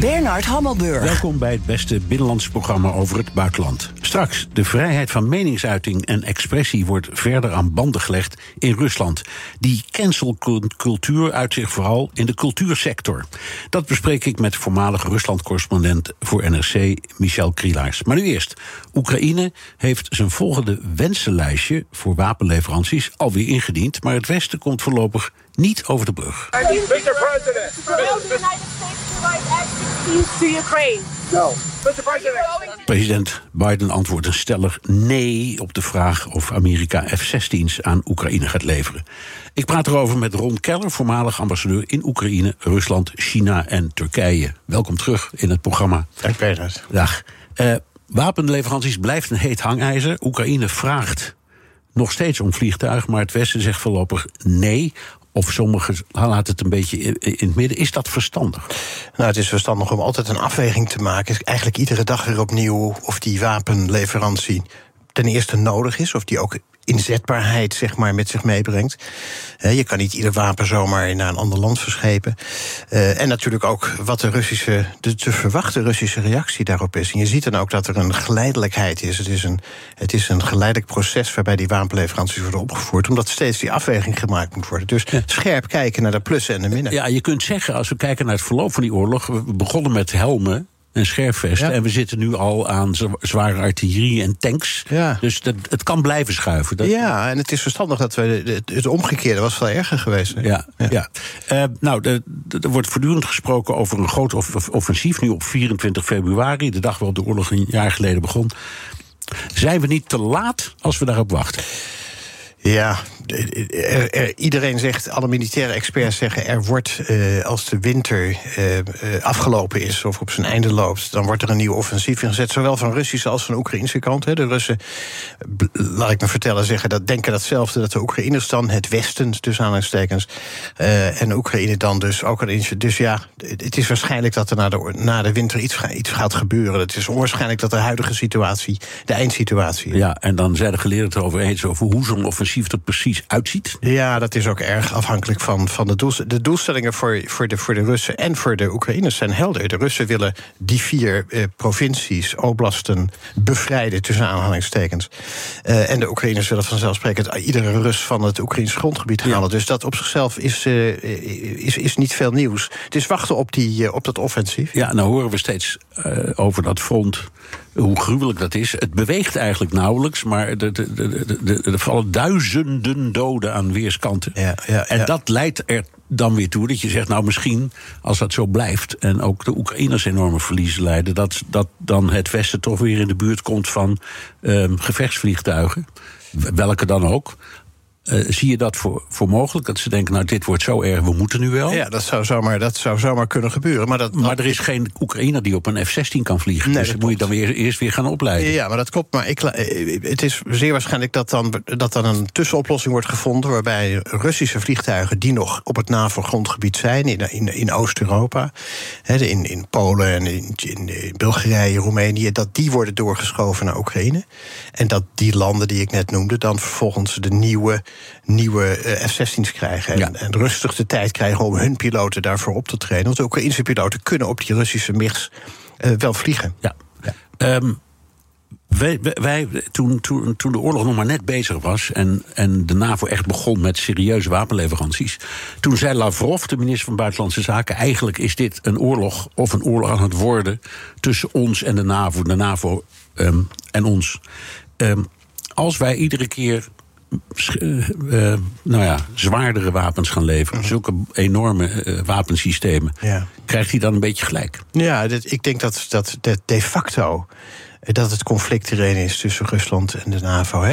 Bernard Hammelburg. Welkom bij het beste binnenlandse programma over het buitenland. Straks, de vrijheid van meningsuiting en expressie wordt verder aan banden gelegd in Rusland. Die cancelcultuur uit zich vooral in de cultuursector. Dat bespreek ik met voormalig Rusland-correspondent voor NRC, Michel Krielaars. Maar nu eerst, Oekraïne heeft zijn volgende wensenlijstje voor wapenleveranties alweer ingediend, maar het Westen komt voorlopig niet over de brug. Mr. President, to Ukraine. No. Mr. President. President Biden antwoordt een stellig nee op de vraag of Amerika F-16's aan Oekraïne gaat leveren. Ik praat erover met Ron Keller, voormalig ambassadeur in Oekraïne, Rusland, China en Turkije. Welkom terug in het programma. Dank Bernard. Dag. Uh, wapenleveranties blijft een heet hangijzer. Oekraïne vraagt nog steeds om vliegtuig, maar het Westen zegt voorlopig nee of sommigen laten het een beetje in het midden. Is dat verstandig? Nou, het is verstandig om altijd een afweging te maken. Eigenlijk iedere dag weer opnieuw of die wapenleverantie ten eerste nodig is, of die ook inzetbaarheid zeg maar, met zich meebrengt. je kan niet ieder wapen zomaar naar een ander land verschepen. Uh, en natuurlijk ook wat de Russische, de te verwachte Russische reactie daarop is. En je ziet dan ook dat er een geleidelijkheid is. Het is een, het is een geleidelijk proces waarbij die wapenleveranties worden opgevoerd, omdat steeds die afweging gemaakt moet worden. Dus scherp kijken naar de plussen en de minnen. Ja, je kunt zeggen, als we kijken naar het verloop van die oorlog, we begonnen met helmen en scherfvesten. En we zitten nu al aan zware artillerie en tanks. Ja. Dus dat, het kan blijven schuiven. Dat... Ja, en het is verstandig dat we. Het omgekeerde was veel erger geweest. Ja, ja. Uh, nou, er wordt voortdurend gesproken over een groot offensief. Nu op 24 februari, de dag waarop de oorlog een jaar geleden begon. Zijn we niet te laat als we daarop wachten? Ja, er, iedereen zegt, alle militaire experts zeggen... er wordt, uh, als de winter uh, afgelopen is of op zijn einde loopt... dan wordt er een nieuw offensief ingezet, zowel van Russische als van Oekraïnse kant. Hè. De Russen, laat ik me vertellen, zeggen dat, denken datzelfde... dat de Oekraïners dan, het Westen, tussen aanhalingstekens... en de Oekraïne dan dus ook een Dus ja, het is waarschijnlijk dat er na de, na de winter iets, iets gaat gebeuren. Het is onwaarschijnlijk dat de huidige situatie de eindsituatie is. Ja, en dan zijn de geleerden het erover eens over hoe zo'n offensief er precies uitziet? Ja, dat is ook erg afhankelijk van, van de, doelstellingen. de doelstellingen voor, voor, de, voor de Russen en voor de Oekraïners zijn helder. De Russen willen die vier eh, provincies, oblasten, bevrijden, tussen aanhalingstekens. Uh, en de Oekraïners willen vanzelfsprekend iedere Rus van het Oekraïns grondgebied halen. Dus dat op zichzelf is, uh, is, is niet veel nieuws. Het is wachten op, die, uh, op dat offensief. Ja, nou horen we steeds over dat front hoe gruwelijk dat is. Het beweegt eigenlijk nauwelijks, maar er vallen duizenden doden aan weerskanten. Ja, ja, en dat leidt er dan weer toe dat je zegt, nou misschien als dat zo blijft en ook de Oekraïners enorme verliezen leiden, dat, dat dan het Westen toch weer in de buurt komt van um, gevechtsvliegtuigen, welke dan ook. Uh, zie je dat voor, voor mogelijk? Dat ze denken, nou, dit wordt zo erg, we moeten nu wel? Ja, dat zou zomaar, dat zou zomaar kunnen gebeuren. Maar, dat, maar er is geen Oekraïner die op een F-16 kan vliegen. Nee, dus dat moet je dan weer, eerst weer gaan opleiden. Ja, maar dat klopt. Maar ik, eh, het is zeer waarschijnlijk dat dan, dat dan een tussenoplossing wordt gevonden... waarbij Russische vliegtuigen die nog op het NAVO-grondgebied zijn... in, in, in Oost-Europa, in, in Polen en in, in Bulgarije, Roemenië... dat die worden doorgeschoven naar Oekraïne. En dat die landen die ik net noemde... dan vervolgens de nieuwe nieuwe eh, F-16's krijgen. En, en, rustig de tijd krijgen om hun piloten daarvoor op te trainen. Want ook Oekraïnse piloten kunnen op die Russische MIGs uh, wel vliegen. Ja. ja. Um, wij, wij, toen, toen, toen de oorlog nog maar net bezig was en, en de NAVO echt begon met serieuze wapenleveranties. Toen zei Lavrov, de minister van Buitenlandse Zaken, eigenlijk is dit een oorlog of een oorlog aan het worden tussen ons en de NAVO, de NAVO um, en ons. Um, als wij iedere keer uh, nou ja, zwaardere wapens gaan leveren. Mhm. Zulke enorme uh, wapensystemen. Ja. Krijgt hij dan een beetje gelijk? Ja, dit, ik denk dat, dat, dat de facto dat het conflict erin is tussen Rusland en de NAVO.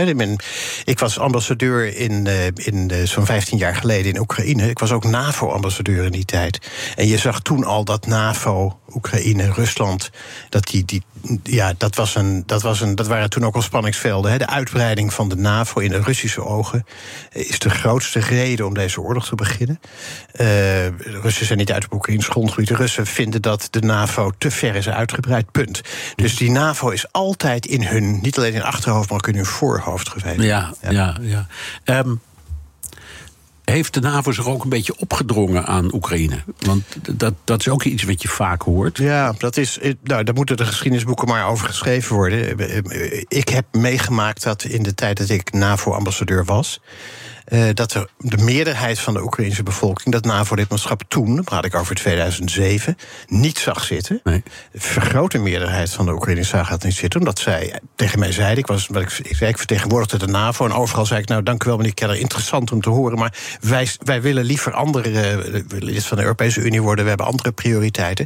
Ik was ambassadeur in, in zo'n 15 jaar geleden in Oekraïne. Ik was ook NAVO-ambassadeur in die tijd. En je zag toen al dat NAVO, Oekraïne, Rusland, dat die, die ja, dat, was een, dat, was een, dat waren toen ook al spanningsvelden. Hè. De uitbreiding van de NAVO in de Russische ogen is de grootste reden om deze oorlog te beginnen. Uh, de Russen zijn niet uit op Oekraïns grondgebied. De Russen vinden dat de NAVO te ver is uitgebreid, punt. Dus die NAVO is altijd in hun, niet alleen in achterhoofd, maar ook in hun voorhoofd geweest. Ja, ja, ja. ja. Um, heeft de NAVO zich ook een beetje opgedrongen aan Oekraïne? Want dat, dat is ook iets wat je vaak hoort. Ja, dat is, eh, nou, daar moeten de geschiedenisboeken maar over geschreven worden. Ik heb meegemaakt dat in de tijd dat ik NAVO-ambassadeur was. Uh, dat er de meerderheid van de Oekraïnse bevolking dat NAVO-lidmaatschap toen, dan praat ik over 2007, niet zag zitten. Nee. De vergrote meerderheid van de Oekraïners zag dat niet zitten, omdat zij tegen mij zeiden, ik, was, wat ik, ik, zei, ik vertegenwoordigde de NAVO en overal zei ik, nou dank u wel meneer Keller, interessant om te horen, maar wij, wij willen liever andere, uh, lid van de Europese Unie worden, we hebben andere prioriteiten.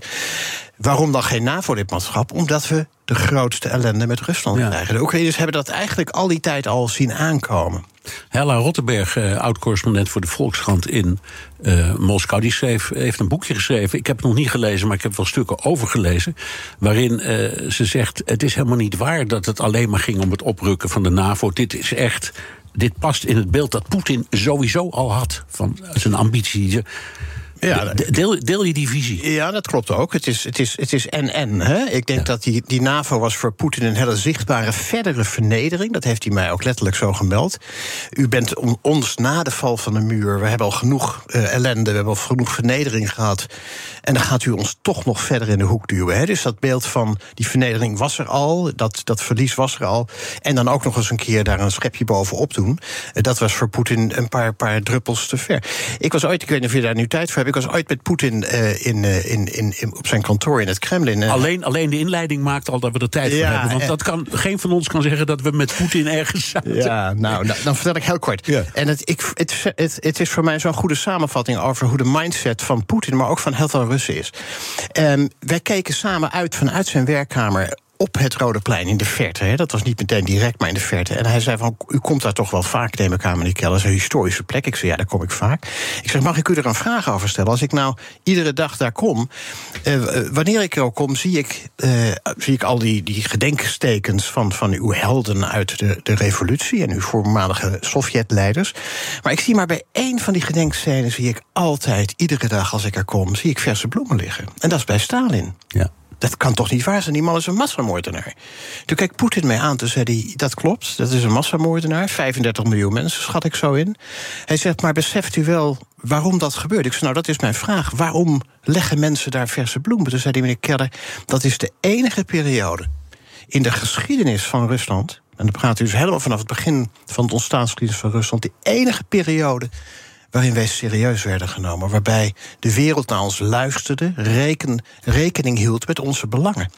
Waarom dan geen NAVO-lidmaatschap? Omdat we de grootste ellende met Rusland krijgen. De Oekraïners hebben dat eigenlijk al die tijd al zien aankomen. Hella Rottenberg, uh, oud-correspondent voor de Volkskrant in uh, Moskou, die schreef, heeft een boekje geschreven. Ik heb het nog niet gelezen, maar ik heb wel stukken overgelezen. Waarin uh, ze zegt: Het is helemaal niet waar dat het alleen maar ging om het oprukken van de NAVO. Dit is echt. Dit past in het beeld dat Poetin sowieso al had van zijn ambitie. Ja, deel, deel je die visie? Ja, dat klopt ook. Het is, het is, het is en-en. Ik denk dat die, die NAVO was voor Poetin een hele zichtbare verdere vernedering. Dat heeft hij mij ook letterlijk zo gemeld. U bent ons na de val van de muur. We hebben al genoeg uh, ellende, we hebben al genoeg vernedering gehad. En dan gaat u ons toch nog verder in de hoek duwen. Hè? Dus dat beeld van die vernedering was er al. Dat, dat verlies was er al. En dan ook nog eens een keer daar een schepje bovenop doen. Uh, dat was voor Poetin een paar, paar druppels te ver. Ik was ooit, ik weet niet of je daar nu tijd voor hebt ik was ooit met Poetin uh, in, uh, in, in, in, op zijn kantoor in het Kremlin. Alleen, alleen de inleiding maakt al dat we er tijd voor hebben. Want dat kan, geen van ons kan zeggen dat we met Poetin ergens zaten. Ja, nou, nou, dan vertel ik heel kort. Ja. En het, ik, het, het, het is voor mij zo'n goede samenvatting over hoe de mindset van Poetin, maar ook van heel veel Russen is. Um, wij keken samen uit vanuit zijn werkkamer op het Rode Plein in de verte. Hè. Dat was niet meteen direct, maar in de verte. En hij zei van, u komt daar toch wel vaak, neem ik aan, meneer Keller. Dat is een historische plek. Ik zei, ja, daar kom ik vaak. Ik zeg, mag ik u er een vraag over stellen? Als ik nou iedere dag daar kom... Uh, wanneer ik er ook kom, zie ik, uh, zie ik al die, die gedenkstekens... Van, van uw helden uit de, de revolutie... en uw voormalige Sovjetleiders. Maar ik zie maar bij één van die gedenkscènes... zie ik altijd, iedere dag als ik er kom... zie ik verse bloemen liggen. En dat is bij Stalin. Ja dat kan toch niet waar zijn? Die man is een massamoordenaar. Toen keek Poetin mij aan, toen zei hij, dat klopt, dat is een massamoordenaar. 35 miljoen mensen, schat ik zo in. Hij zegt, maar beseft u wel waarom dat gebeurt? Ik zei, nou, dat is mijn vraag. Waarom leggen mensen daar verse bloemen? Toen zei die meneer Keller, dat is de enige periode in de geschiedenis van Rusland... en dan praat u dus helemaal vanaf het begin van het ontstaansgeschiedenis van Rusland... de enige periode waarin wij serieus werden genomen. Waarbij de wereld naar ons luisterde, reken, rekening hield met onze belangen.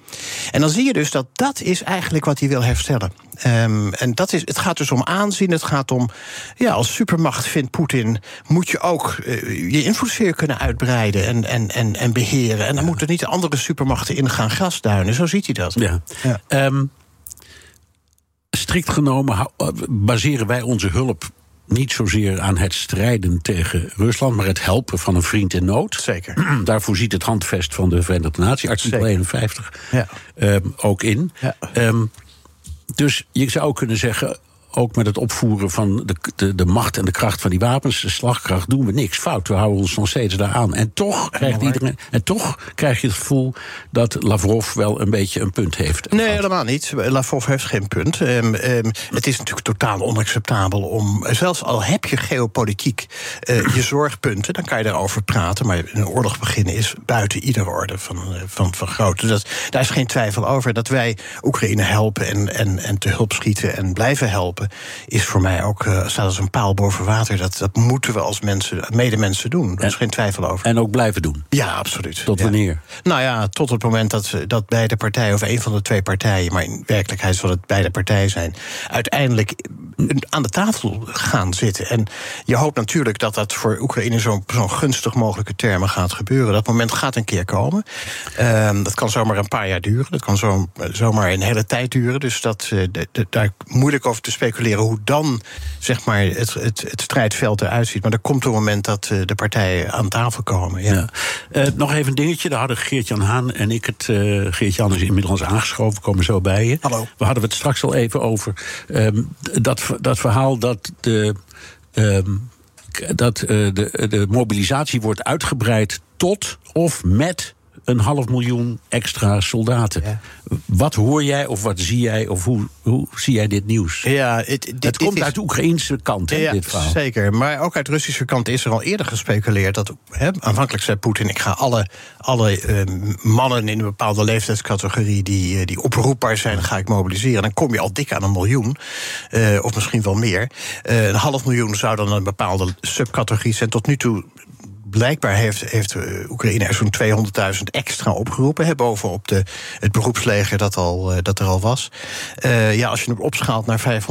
En dan zie je dus dat dat is eigenlijk wat hij wil herstellen. Um, en dat is, het gaat dus om aanzien. Het gaat om, ja, als supermacht vindt Poetin, moet je ook uh, je invloedssfeer kunnen uitbreiden en, en, en, en beheren. En dan moeten niet andere supermachten in gaan grasduinen. Zo ziet hij dat. Ja. ja. Um, strikt genomen baseren wij onze hulp niet zozeer aan het strijden tegen Rusland, maar het helpen van een vriend in nood. Zeker. Daarvoor ziet het handvest van de Verenigde Naties, artikel 51, ja. um, ook in. Ja. Um, dus je zou kunnen zeggen, ook met het opvoeren van de, de, de, macht en de kracht van die wapens, de slagkracht, doen we niks fout. We houden ons nog steeds daar aan. En toch krijgt iedereen. En toch krijg je het gevoel dat Lavrov wel een beetje een punt heeft. Nee, helemaal niet. Lavrov heeft geen punt. Um, um, het is natuurlijk totaal onacceptabel om. Zelfs al heb je geopolitiek uh, je zorgpunten, dan kan je daarover praten. Maar een oorlog beginnen is buiten iedere orde van, uh, van, van grootte. Dat, daar is geen twijfel over dat wij Oekraïne helpen en, en, en te hulp schieten en blijven helpen. Is voor mij ook, uh, staat als een paal boven water. Dat, dat moeten we als mensen, medemensen doen. Daar is geen twijfel over. En ook blijven doen? Ja, absoluut. Tot wanneer? Nou ja, tot het moment dat, dat beide partijen, of een van de twee partijen, maar in werkelijkheid zal het beide partijen zijn, uiteindelijk aan de tafel gaan zitten. En je hoopt natuurlijk dat dat voor Oekraïne zo'n zo gunstig mogelijke termen gaat gebeuren. Dat moment gaat een keer komen. Uh, dat kan zomaar een paar jaar duren. Dat kan zo, zomaar een hele tijd duren. Dus dat, uh, de, de, daar moeilijk over te speculeren hoe dan zeg maar, het, het, het strijdveld eruit ziet. Maar er komt een moment dat uh, de partijen aan tafel komen. Ja. ja. nog even een dingetje. Daar hadden Geert-Jan Haan en ik het. Geert-Jan is inmiddels aangeschoven, komen zo bij je. Hallo. We hadden het straks al even over. Um, dat, dat verhaal dat de. Um, dat uh, de, de mobilisatie wordt uitgebreid tot of met een half miljoen extra soldaten. Ja. Wat hoor jij of wat zie jij of hoe, hoe zie jij dit nieuws? Ja, het, dit, komt uit de Oekraïnse kant, hè, ja, dit verhaal. Zeker, maar ook uit de Russische kant is er al eerder gespeculeerd... dat aanvankelijk zei Poetin, ik ga alle, alle uh, mannen in een bepaalde leeftijdscategorie... die, die oproepbaar zijn, ga ik mobiliseren. Dan kom je al dik aan een miljoen, uh, of misschien wel meer. Een half miljoen zou dan een bepaalde subcategorie zijn. Tot nu toe blijkbaar heeft, heeft Oekraïne er zo'n 200.000 extra opgeroepen. Hè, bovenop de, het beroepsleger dat, al, uh, dat er al was. Uh, ja, als je het opschaalt naar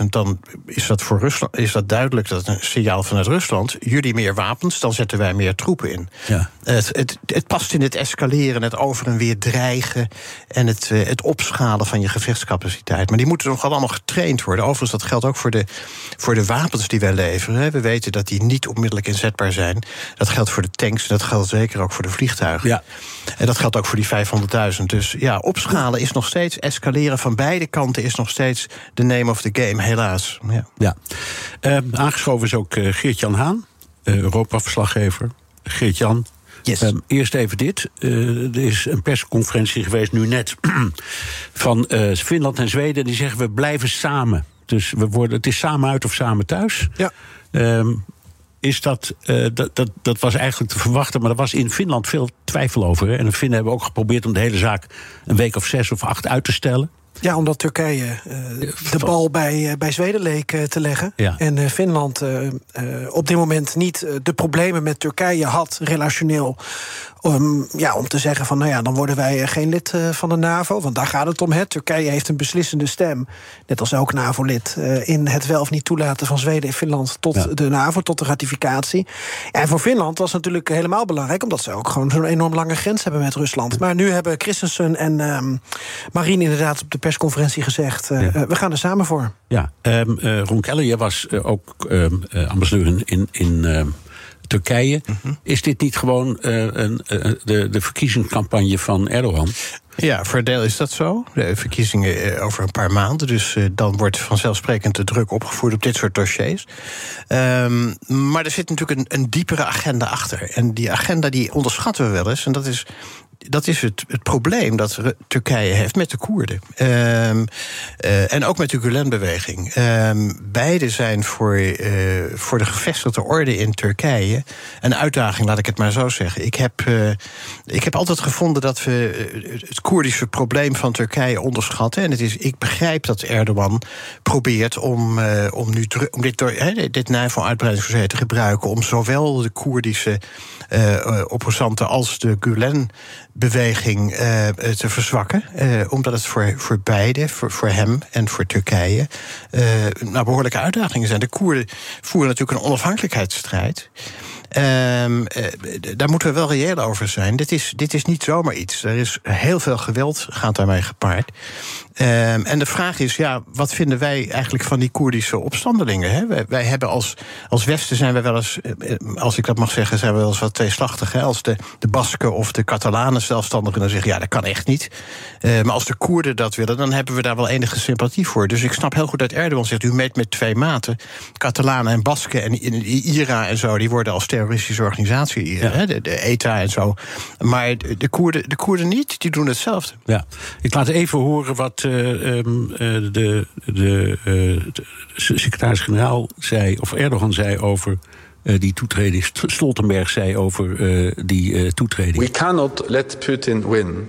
500.000, dan is dat voor Rusland is dat duidelijk dat een signaal vanuit Rusland. Jullie meer wapens, dan zetten wij meer troepen in. Ja. Het, het, het past in het escaleren, het over en weer dreigen en het, het opschalen van je gevechtscapaciteit. Maar die moeten nog allemaal getraind worden. Overigens, dat geldt ook voor de, voor de wapens die wij leveren. Hè. We weten dat die niet onmiddellijk inzetbaar zijn. Dat dat geldt voor de tanks, dat geldt zeker ook voor de vliegtuigen. Ja. En dat geldt ook voor die 500.000. Dus ja, opschalen is nog steeds, escaleren van beide kanten is nog steeds de name of the game, helaas. Ja. ja. Uh, aangeschoven is ook uh, Geert-Jan Haan, uh, Europa-verslaggever. Geert-Jan, Yes. Um, eerst even dit. Uh, er is een persconferentie geweest nu net van uh, Finland en Zweden. Die zeggen we blijven samen. Dus we worden, het is samen uit of samen thuis. Ja. Um, is dat, uh, dat, dat, dat was eigenlijk te verwachten, maar er was in Finland veel twijfel over. Hè? En de Finnen hebben ook geprobeerd om de hele zaak een week of zes of acht uit te stellen. Ja, omdat Turkije uh, de bal bij, uh, bij Zweden leek uh, te leggen. Ja. En Finland op dit moment niet de problemen met Turkije had, relationeel. Om, ja, om te zeggen van, nou ja, dan worden wij geen lid van de NAVO. Want daar gaat het om. Hè. Turkije heeft een beslissende stem, net als elk NAVO-lid... in het wel of niet toelaten van Zweden en Finland tot Ja. de NAVO, tot de ratificatie. En voor Finland was het natuurlijk helemaal belangrijk... omdat ze ook gewoon zo'n enorm lange grens hebben met Rusland. Maar nu hebben Christensen en ehm Marien inderdaad op de persconferentie gezegd... eh, Ja. eh, we gaan er samen voor. Ja, um, uh, Ron Keller, jij was uh, ook uh, ambassadeur in, in, Turkije. Mm -hmm. Is dit niet gewoon een, de, de verkiezingscampagne van Erdogan? Ja, voor een deel is dat zo. De verkiezingen over een paar maanden. Dus dan wordt vanzelfsprekend de druk opgevoerd op dit soort dossiers. Um, maar er zit natuurlijk een, een, diepere agenda achter. En die agenda die onderschatten we wel eens. En dat is. Dat is het, het probleem dat Turkije heeft met de Koerden. Um, uh, en ook met de Gulen-beweging. Um, beide zijn voor, uh, voor de gevestigde orde in Turkije een uitdaging, laat ik het maar zo zeggen. Ik heb, uh, ik heb altijd gevonden dat we het Koerdische probleem van Turkije onderschatten. En het is, ik begrijp dat Erdogan probeert om, om, nu, om dit, he, dit NAVO-uitbreidingsverzet te gebruiken... om zowel de Koerdische opposanten als de Gulen beweging uh, te verzwakken. Uh, omdat het voor, voor beide, voor, voor hem en voor Turkije, uh, behoorlijke uitdagingen zijn. De Koerden voeren natuurlijk een onafhankelijkheidsstrijd. Um, daar moeten we wel reëel over zijn. Dit is, dit is niet zomaar iets. Er is heel veel geweld gaat daarmee gepaard. Um, en de vraag is, ja, wat vinden wij eigenlijk van die Koerdische opstandelingen? Hè? Wij, hebben als, als Westen zijn we wel eens, als ik dat mag zeggen, zijn we wel eens wat tweeslachtig. Hè? Als de, de Basken of de Catalanen zelfstandigen dan zeggen, ja, dat kan echt niet. Maar als de Koerden dat willen, dan hebben we daar wel enige sympathie voor. Dus ik snap heel goed dat Erdogan zegt, u meet met twee maten. Catalanen en Basken en IRA en zo, die worden als terroristische organisatie, ja. hè? De, de, ETA en zo. Maar de Koerden, de Koerden niet, die doen hetzelfde. Ja, ik laat even horen wat uh, um, uh, de, de, de secretaris-generaal zei, of Erdogan zei over die toetreding. Stoltenberg zei over uh, die uh, toetreding. We cannot let Putin win.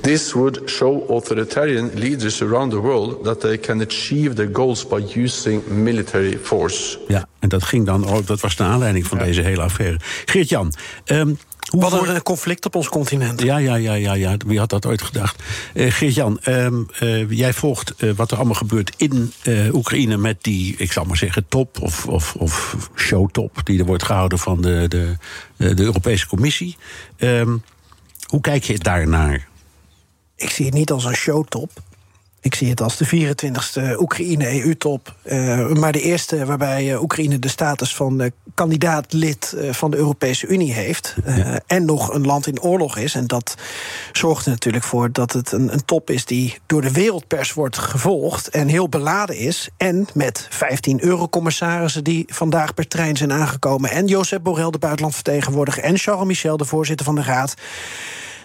This would show authoritarian leaders around the world that they can achieve their goals by using military force. Ja, en dat ging dan ook, dat was de aanleiding van deze hele affaire. Geert-Jan, um, hoe we hadden een conflict op ons continent. Ja, ja, ja, ja, ja. wie had dat ooit gedacht? Uh, Geert-Jan, um, uh, jij volgt uh, wat er allemaal gebeurt in Oekraïne met die, ik zal maar zeggen, top of, of, of showtop die er wordt gehouden van de, de, de Europese Commissie. Um, hoe kijk je daarnaar? Ik zie het niet als een showtop. Ik zie het als de 24e Oekraïne-EU-top. Uh, maar de eerste waarbij uh, Oekraïne de status van kandidaat-lid van de Europese Unie heeft. Ja. En nog een land in oorlog is. En dat zorgt er natuurlijk voor dat het een, een, top is die door de wereldpers wordt gevolgd. En heel beladen is. En met 15 eurocommissarissen die vandaag per trein zijn aangekomen. En Josep Borrell, de buitenlandvertegenwoordiger. En Charles Michel, de voorzitter van de Raad.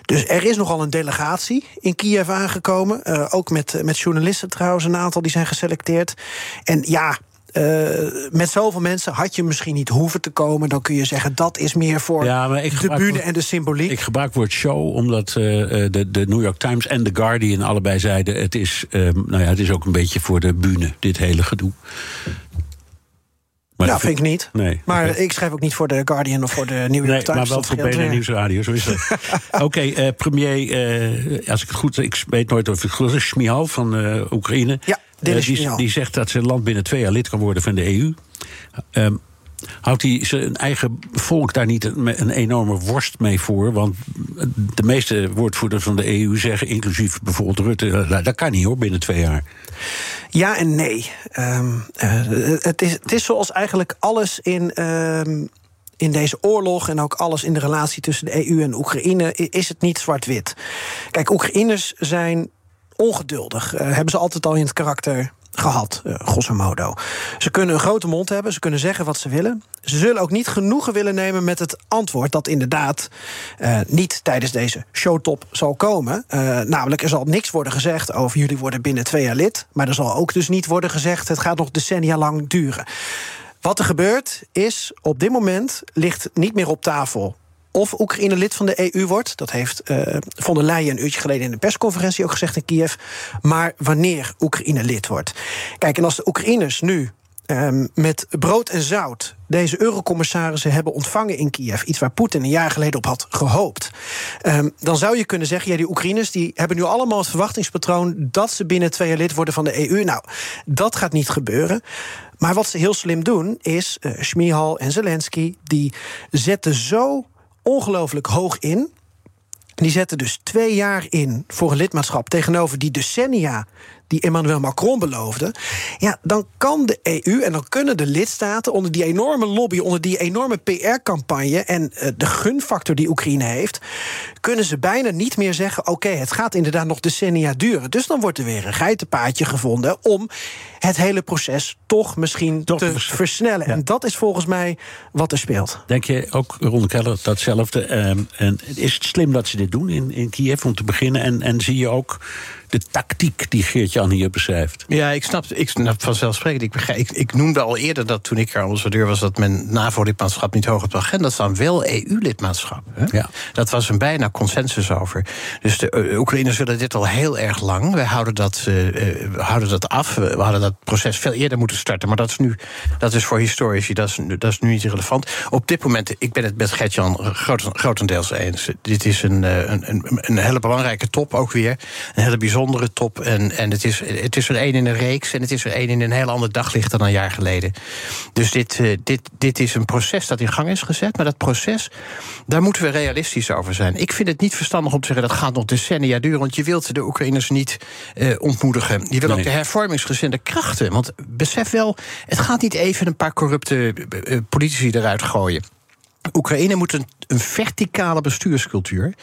Dus er is nogal een delegatie in Kiev aangekomen. Uh, ook met, met journalisten trouwens, een aantal die zijn geselecteerd. En ja, uh, met zoveel mensen had je misschien niet hoeven te komen. Dan kun je zeggen dat is meer voor ja, de bühne en de symboliek. Ik gebruik het woord show omdat uh, de, de New York Times en The Guardian allebei zeiden: het is, uh, nou ja, het is ook een beetje voor de bühne, dit hele gedoe. Maar nou, vind ik niet. Nee, maar ik schrijf ook niet voor de Guardian of voor de New York nee, Times. Maar wel voor BNN Nieuwsradio, zo is het. Oké, okay, uh, premier, uh, als ik het goed... Ik weet nooit of het goed is, van uh, Oekraïne. Ja, die, die, zegt dat zijn land binnen twee jaar lid kan worden van de EU. Um, Houdt hij zijn eigen volk daar niet een, enorme worst mee voor? Want de meeste woordvoerders van de EU zeggen, inclusief bijvoorbeeld Rutte, dat kan niet hoor, binnen twee jaar. Ja en nee. Um, uh, het, is, het is zoals eigenlijk alles in. Um, in deze oorlog en ook alles in de relatie tussen de EU en Oekraïne is het niet zwart-wit. Kijk, Oekraïners zijn ongeduldig. Uh, hebben ze altijd al in het karakter gehad, uh, grosso modo. Ze kunnen een grote mond hebben, ze kunnen zeggen wat ze willen. Ze zullen ook niet genoegen willen nemen met het antwoord dat inderdaad uh, niet tijdens deze showtop zal komen. Uh, namelijk, er zal niks worden gezegd over jullie worden binnen twee jaar lid. Maar er zal ook dus niet worden gezegd, het gaat nog decennia lang duren. Wat er gebeurt is, op dit moment ligt niet meer op tafel of Oekraïne lid van de EU wordt. Dat heeft uh, von der Leyen een uurtje geleden in de persconferentie ook gezegd in Kiev. Maar wanneer Oekraïne lid wordt. Kijk, en als de Oekraïners nu um, met brood en zout deze eurocommissarissen hebben ontvangen in Kiev. Iets waar Poetin een jaar geleden op had gehoopt. Um, dan zou je kunnen zeggen: ja, die Oekraïners die hebben nu allemaal het verwachtingspatroon dat ze binnen twee jaar lid worden van de EU. Nou, dat gaat niet gebeuren. Maar wat ze heel slim doen, is uh, en Zelensky, die zetten zo ongelooflijk hoog in. Die zetten dus twee jaar in voor een lidmaatschap tegenover die decennia die Emmanuel Macron beloofde. Ja, dan kan de EU en dan kunnen de lidstaten onder die enorme lobby, onder die enorme PR-campagne en uh, de gunfactor die Oekraïne heeft, kunnen ze bijna niet meer zeggen: oké, okay, het gaat inderdaad nog decennia duren. Dus dan wordt er weer een geitenpaadje gevonden om het hele proces toch misschien toch te versnellen. Ja. En dat is volgens mij wat er speelt. Denk je ook, Ron Keller, datzelfde? Um, en is het slim dat ze dit doen in, in Kiev om te beginnen? En, en zie je ook de tactiek die Geert-Jan hier beschrijft. Ja, ik snap, ik snap vanzelfsprekend. Ik, begrijp, ik, ik noemde al eerder dat toen ik ambassadeur was... dat men NAVO-lidmaatschap niet hoog op de agenda staan. Wel EU-lidmaatschap. Ja. Dat was een bijna consensus over. Dus de uh, Oekraïners willen dit al heel erg lang. Wij houden dat, uh, we houden dat af. We hadden dat proces veel eerder moeten starten. Maar dat is nu, dat is voor historici, dat is, dat is nu niet relevant. Op dit moment, ik ben het met Gertjan grotendeels eens. Dit is een, een, een, een hele belangrijke top ook weer. Een hele bijzondere bijzondere top. En, en het, is, het is er één in een reeks en het is er één in een heel ander daglicht dan een jaar geleden. Dus dit, uh, dit, dit is een proces dat in gang is gezet. Maar dat proces, daar moeten we realistisch over zijn. Ik vind het niet verstandig om te zeggen dat gaat nog decennia duren. Want je wilt de Oekraïners niet uh, ontmoedigen. Je wil nee. ook de hervormingsgezinde krachten. Want besef wel, het gaat niet even een paar corrupte uh, politici eruit gooien. Oekraïne moet een, een, verticale bestuurscultuur.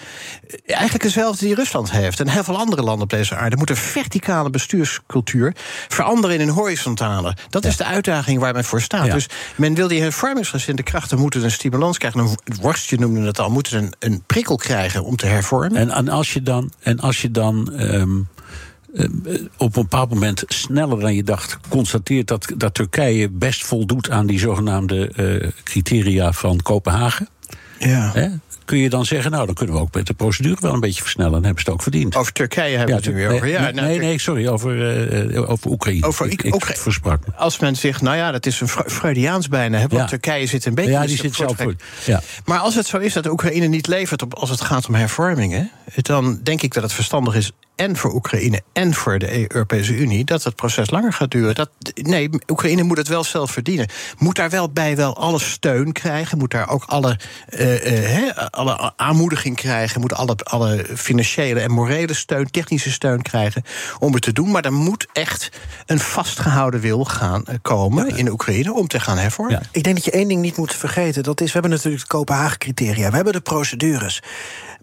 Eigenlijk hetzelfde die Rusland heeft. En heel veel andere landen op deze aarde moeten een verticale bestuurscultuur veranderen in een horizontale. Dat ja. is de uitdaging waar men voor staat. Ja. Dus men wil die hervormingsgezinde krachten moeten een stimulans krijgen. Een worstje noemde het al, moeten een, een prikkel krijgen om te hervormen. En, en als je dan. En als je dan um op een bepaald moment sneller dan je dacht constateert dat, dat Turkije best voldoet aan die zogenaamde uh, criteria van Kopenhagen. Ja. Hè? Kun je dan zeggen, nou, dan kunnen we ook met de procedure wel een beetje versnellen. Dan hebben ze het ook verdiend. Over Turkije hebben we het nu weer over. Ja, nee, nou, nee, sorry, over, eh, over Oekraïne. Over ik, Ik- ik Oekra- versprak. Als men zegt, nou ja, dat is een Fre- Freudiaans bijna. Hè, want Ja. Turkije zit een beetje... Ja, die zit zelf voor. voortrek. Ja. Maar als het zo is dat de Oekraïne niet levert op, als het gaat om hervormingen... dan denk ik dat het verstandig is en voor Oekraïne en voor de Europese Unie... dat het proces langer gaat duren. Dat, nee, Oekraïne moet het wel zelf verdienen. Moet daar wel bij wel alle steun krijgen. Moet daar ook alle, eh, eh, hè, alle aanmoediging krijgen. Moet alle, alle financiële en morele steun, technische steun krijgen... om het te doen. Maar er moet echt een vastgehouden wil gaan eh, komen in Oekraïne... om te gaan hervormen. Ja. Ik denk dat je één ding niet moet vergeten. Dat is, we hebben natuurlijk de Kopenhagen-criteria. We hebben de procedures.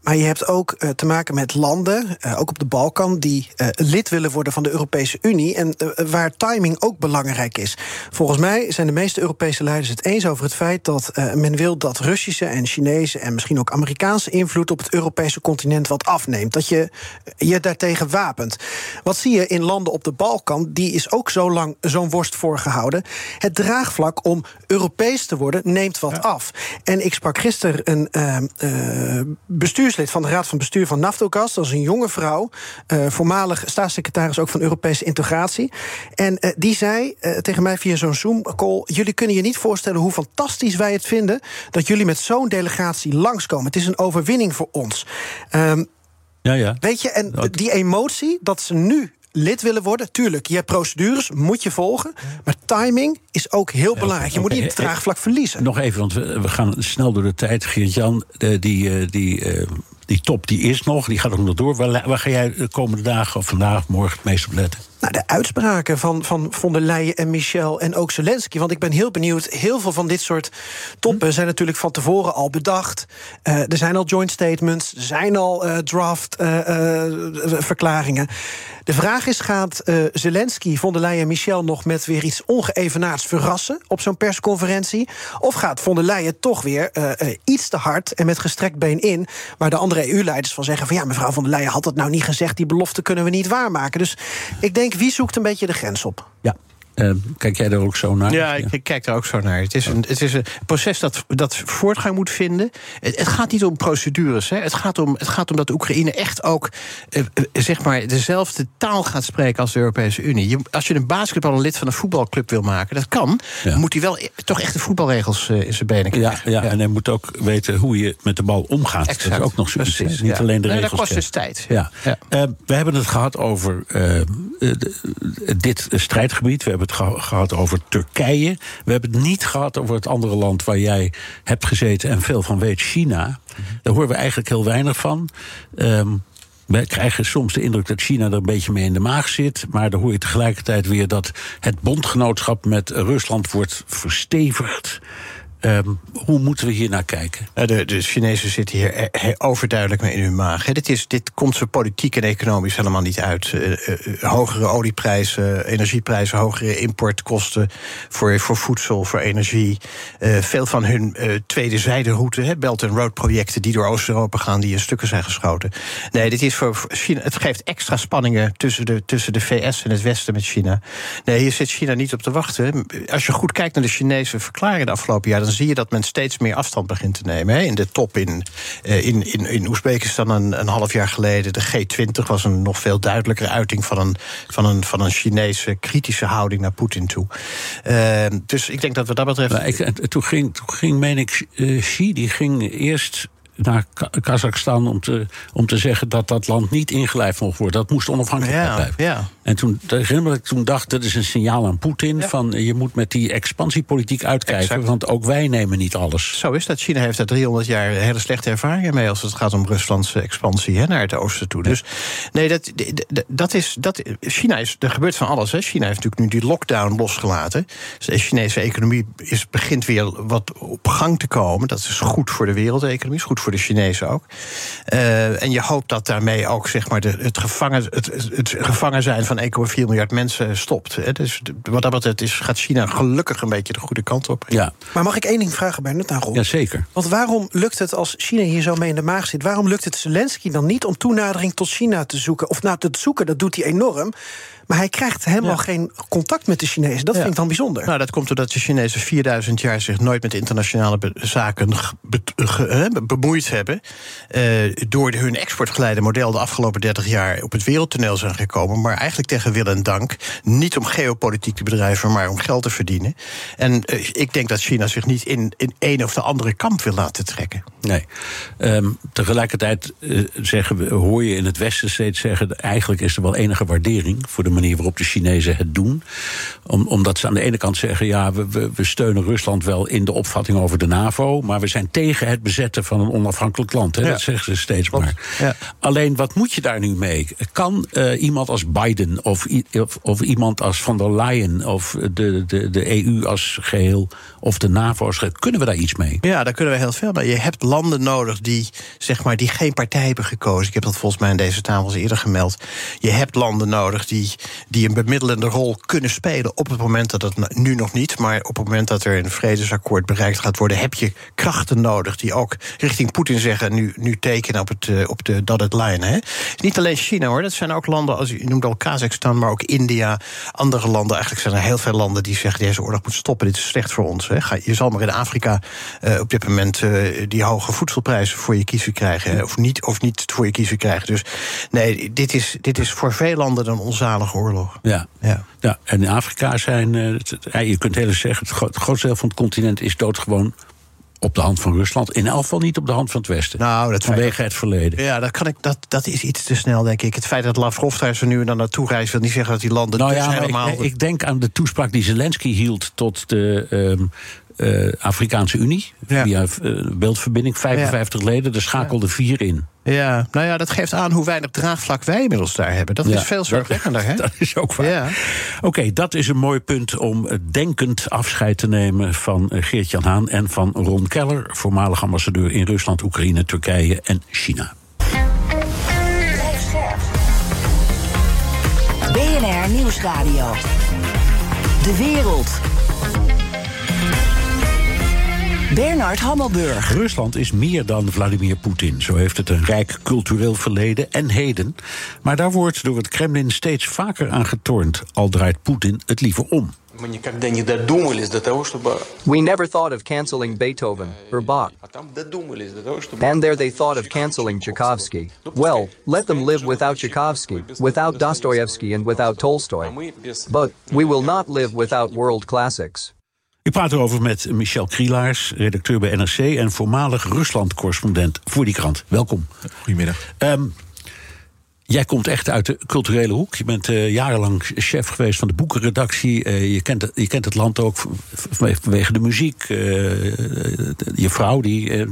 Maar je hebt ook eh, te maken met landen, eh, ook op de Balkan, die eh, lid willen worden van de Europese Unie. En waar timing ook belangrijk is. Volgens mij zijn de meeste Europese leiders het eens over het feit dat men wil dat Russische en Chinese en misschien ook Amerikaanse invloed op het Europese continent wat afneemt. Dat je je daartegen wapent. Wat zie je in landen op de Balkan? Die is ook zo lang zo'n worst voorgehouden. Het draagvlak om Europees te worden neemt wat af. En ik sprak gisteren een eh, eh, bestuurslid van de Raad van Bestuur van Naftogaz. Dat is een jonge vrouw, eh, voormalig staatssecretaris ook van Europese integratie. En eh, die zei eh, tegen mij via zo'n Zoom-call... jullie kunnen je niet voorstellen hoe fantastisch wij het vinden... dat jullie met zo'n delegatie langskomen. Het is een overwinning voor ons. Ehm, Ja, ja. Weet je, en die emotie dat ze nu lid willen worden, tuurlijk, je hebt procedures, moet je volgen. Maar timing is ook heel belangrijk. Je moet niet het draagvlak verliezen. Nog even, want we, we gaan snel door de tijd. Geert-Jan, eh, die, eh, die, eh, die top die is nog, die gaat ook nog door. Waar, waar ga jij de komende dagen, of vandaag, morgen, het meest op letten? Nou, de uitspraken van, van von der Leyen en Michel en ook Zelensky. Want ik ben heel benieuwd. Heel veel van dit soort toppen zijn natuurlijk van tevoren al bedacht. Eh, er zijn al joint statements, er zijn al eh, draft eh, verklaringen. De vraag is: gaat Zelensky, von der Leyen en Michel nog met weer iets ongeëvenaards verrassen op zo'n persconferentie? Of gaat von der Leyen toch weer iets te hard en met gestrekt been in, waar de andere EU-leiders van zeggen: van ja, mevrouw von der Leyen had het nou niet gezegd, die belofte kunnen we niet waarmaken. Dus ik denk, wie zoekt een beetje de grens op? Ja. Eh, kijk jij daar ook zo naar? Ja, ik, ik kijk daar ook zo naar. Het is een, het is een proces dat, dat voortgang moet vinden. Het, het gaat niet om procedures. Hè. Het, gaat om, het gaat om dat Oekraïne echt ook eh, eh, zeg maar dezelfde taal gaat spreken als de Europese Unie. Je, als je een basketballer lid van een voetbalclub wil maken, dat kan. Ja. Moet hij wel e- toch echt de voetbalregels eh, in zijn benen Ja, krijgen. ja, en hij moet ook weten hoe je met de bal omgaat. Dat is ook nog zoiets. Precies, hè. Niet ja. alleen de Nee, regels. dat kost dus tijd. Ja. Ja. We hebben het gehad over de- dit strijdgebied. We hebben het geha- gehad over Turkije. We hebben het niet gehad over het andere land waar jij hebt gezeten en veel van weet, China. Daar horen we eigenlijk heel weinig van. Ehm, we krijgen soms de indruk dat China er een beetje mee in de maag zit. Maar dan hoor je tegelijkertijd weer dat het bondgenootschap met Rusland wordt verstevigd. Ehm, hoe moeten we hier naar kijken? De, de Chinezen zitten hier eh, he- overduidelijk mee in hun maag. Dit, is, dit komt ze politiek en economisch helemaal niet uit. Eh, eh, hogere olieprijzen, energieprijzen, hogere importkosten voor, voor voedsel, voor energie. Veel van hun tweede zijderoute, hè, Belt and Road projecten die door Oost-Europa gaan, die in stukken zijn geschoten. Nee, dit is voor voor China. Het geeft extra spanningen tussen de, tussen de VS en het Westen met China. Nee, hier zit China niet op te wachten. Als je goed kijkt naar de Chinese verklaringen de afgelopen jaar, dan zie je dat men steeds meer afstand begint te nemen. hè. In de top in, eh, in, in, in Oezbekistan een, een half jaar geleden, de G20 was een nog veel duidelijkere uiting van een, van een, van een Chinese kritische houding naar Poetin toe. Eh, dus ik denk dat wat dat betreft. Ik, en toen, ging, toen ging, meen ik, eh, Xi, die ging eerst naar Ka- Kazachstan om te, om te zeggen dat dat land niet ingelijfd mocht worden. Dat moest onafhankelijk Ja, blijven. ja. En toen herinner ik toen dacht, dat is een signaal aan Poetin... van eh, je moet met die expansiepolitiek uitkijken, Exact. want ook wij nemen niet alles. Zo is dat. China heeft daar 300 jaar hele slechte ervaringen mee als het gaat om Ruslandse expansie hè, naar het oosten toe. Dus nee, dat, dat- is. Dat, China is. Er gebeurt van alles. Hè. China heeft natuurlijk nu die lockdown losgelaten. Dus de Chinese economie is, begint weer wat op gang te komen. Dat is goed voor de wereldeconomie, is goed voor de Chinezen ook. Eh, en je hoopt dat daarmee ook zeg maar, de, het, gevangen, het, het gevangen zijn van van 1,4 miljard mensen stopt. Hè. Dus wat dat betreft is, gaat China gelukkig een beetje de goede kant op. Ja. Maar mag ik één ding vragen bij aan Rob? Jazeker. Want waarom lukt het, als China hier zo mee in de maag zit... waarom lukt het Zelensky dan niet om toenadering tot China te zoeken? Of nou, te zoeken, dat doet hij enorm... Maar hij krijgt helemaal geen contact met de Chinezen. Dat vind ik dan bijzonder. Nou, dat komt doordat de Chinezen 4000 jaar zich nooit met internationale zaken bemoeid hebben. Uh, door hun exportgeleide model de afgelopen 30 jaar op het wereldtoneel zijn gekomen. Maar eigenlijk tegen wil en dank. Niet om geopolitiek te bedrijven, maar om geld te verdienen. En uh, ik denk dat China zich niet in, in een of de andere kamp wil laten trekken. Nee. Um, tegelijkertijd uh, zeggen we, hoor je in het Westen steeds zeggen. Eigenlijk is er wel enige waardering voor de manier waarop de Chinezen het doen. Om, omdat ze aan de ene kant zeggen: ja, we, we, steunen Rusland wel in de opvatting over de NAVO. Maar we zijn tegen het bezetten van een onafhankelijk land. Hè? Ja. Dat zeggen ze steeds maar. Ja. Alleen wat moet je daar nu mee? Kan uh, iemand als Biden of, of, of, iemand als van der Leyen of de, de, de EU als geheel of de NAVO als geheel, kunnen we daar iets mee? Ja, daar kunnen we heel veel mee. Je hebt landen nodig die, zeg maar, die geen partij hebben gekozen. Ik heb dat volgens mij in deze tafels eerder gemeld. Je hebt landen nodig die die een bemiddelende rol kunnen spelen op het moment dat het nu nog niet, maar op het moment dat er een vredesakkoord bereikt gaat worden, heb je krachten nodig die ook richting Poetin zeggen: nu, nu tekenen op, het, eh, op de dotted line. Hè. Niet alleen China hoor, dat zijn ook landen, als u noemt al Kazachstan, maar ook India, andere landen. Eigenlijk zijn er heel veel landen die zeggen: deze oorlog moet stoppen, dit is slecht voor ons. Hè. Je zal maar in Afrika uh, op dit moment uh, die hoge voedselprijzen voor je kiezen krijgen, of niet, of niet voor je kiezen krijgen. Dus nee, dit is, dit is voor veel landen een onzalige oorlog. Ja. Ja. ja, en in Afrika zijn, uh, je kunt heel zeggen, het grootste deel van het continent is doodgewoon op de hand van Rusland. In elk geval niet op de hand van het Westen. Nou, dat vanwege het verleden. Ja, dat, kan ik, dat, dat is iets te snel, denk ik. Het feit dat Lavrov daar zo nu en dan naartoe reist... wil niet zeggen dat die landen nou dus ja, helemaal... Ik, ik, denk aan de toespraak die Zelensky hield tot de... Um, uh, Afrikaanse Unie, ja. via uh, beeldverbinding, 55 ja. leden, er schakelden ja. vier in. Ja, nou ja, dat geeft aan hoe weinig draagvlak wij inmiddels daar hebben. Dat is veel zorgwekkender, hè? Dat is ook waar. Ja. Oké, okay, dat is een mooi punt om denkend afscheid te nemen van Geert-Jan Haan en van Ron Keller, voormalig ambassadeur in Rusland, Oekraïne, Turkije en China. BNR Nieuwsradio. De wereld. Bernard Hammelburg. Rusland is meer dan Vladimir Poetin. Zo heeft het een rijk cultureel verleden en heden. Maar daar wordt door het Kremlin steeds vaker aan getornd. Al draait Poetin het liever om. We never thought of canceling Beethoven or Bach. And there they thought of canceling Tchaikovsky. Well, let them live without Tchaikovsky, without Dostoevsky, and without Tolstoy. But we will not live without world classics. Ik praat erover met Michel Krielaars, redacteur bij NRC en voormalig Rusland-correspondent voor die krant. Welkom. Goedemiddag. Um, Jij komt echt uit de culturele hoek. Je bent uh, jarenlang chef geweest van de boekenredactie. Uh, je, kent het, je kent het land ook vanwege de muziek. Uh, je vrouw die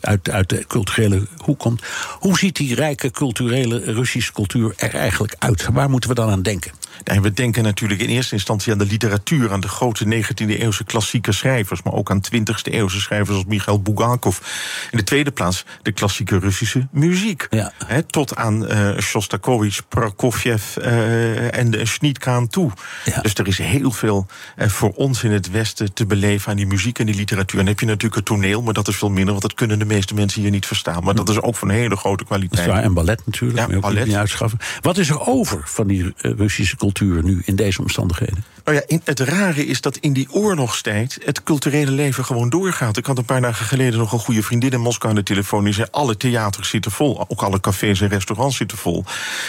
uit, uit de culturele hoek komt. Hoe ziet die rijke culturele Russische cultuur er eigenlijk uit? Waar moeten we dan aan denken? Nee, we denken natuurlijk in eerste instantie aan de literatuur, aan de grote 19e-eeuwse klassieke schrijvers, maar ook aan 20e-eeuwse schrijvers als Michail Bulgakov. In de tweede plaats de klassieke Russische muziek. Ja. He, tot aan uh, Shostakovich, Prokofjev uh, en de Schnitka aan toe. Ja. Dus er is heel veel uh, voor ons in het Westen te beleven aan die muziek en die literatuur. En dan heb je natuurlijk het toneel, maar dat is veel minder, want dat kunnen de meeste mensen hier niet verstaan. Maar dat is ook van hele grote kwaliteit. en ballet natuurlijk. Ja, ballet. Niet. Wat is er over van die Russische cultuur nu in deze omstandigheden? Nou ja, het rare is dat in die oorlogstijd het culturele leven gewoon doorgaat. Ik had een paar dagen geleden nog een goede vriendin in Moskou aan de telefoon. Die zei: alle theaters zitten vol, ook alle cafés en restaurants zitten vol.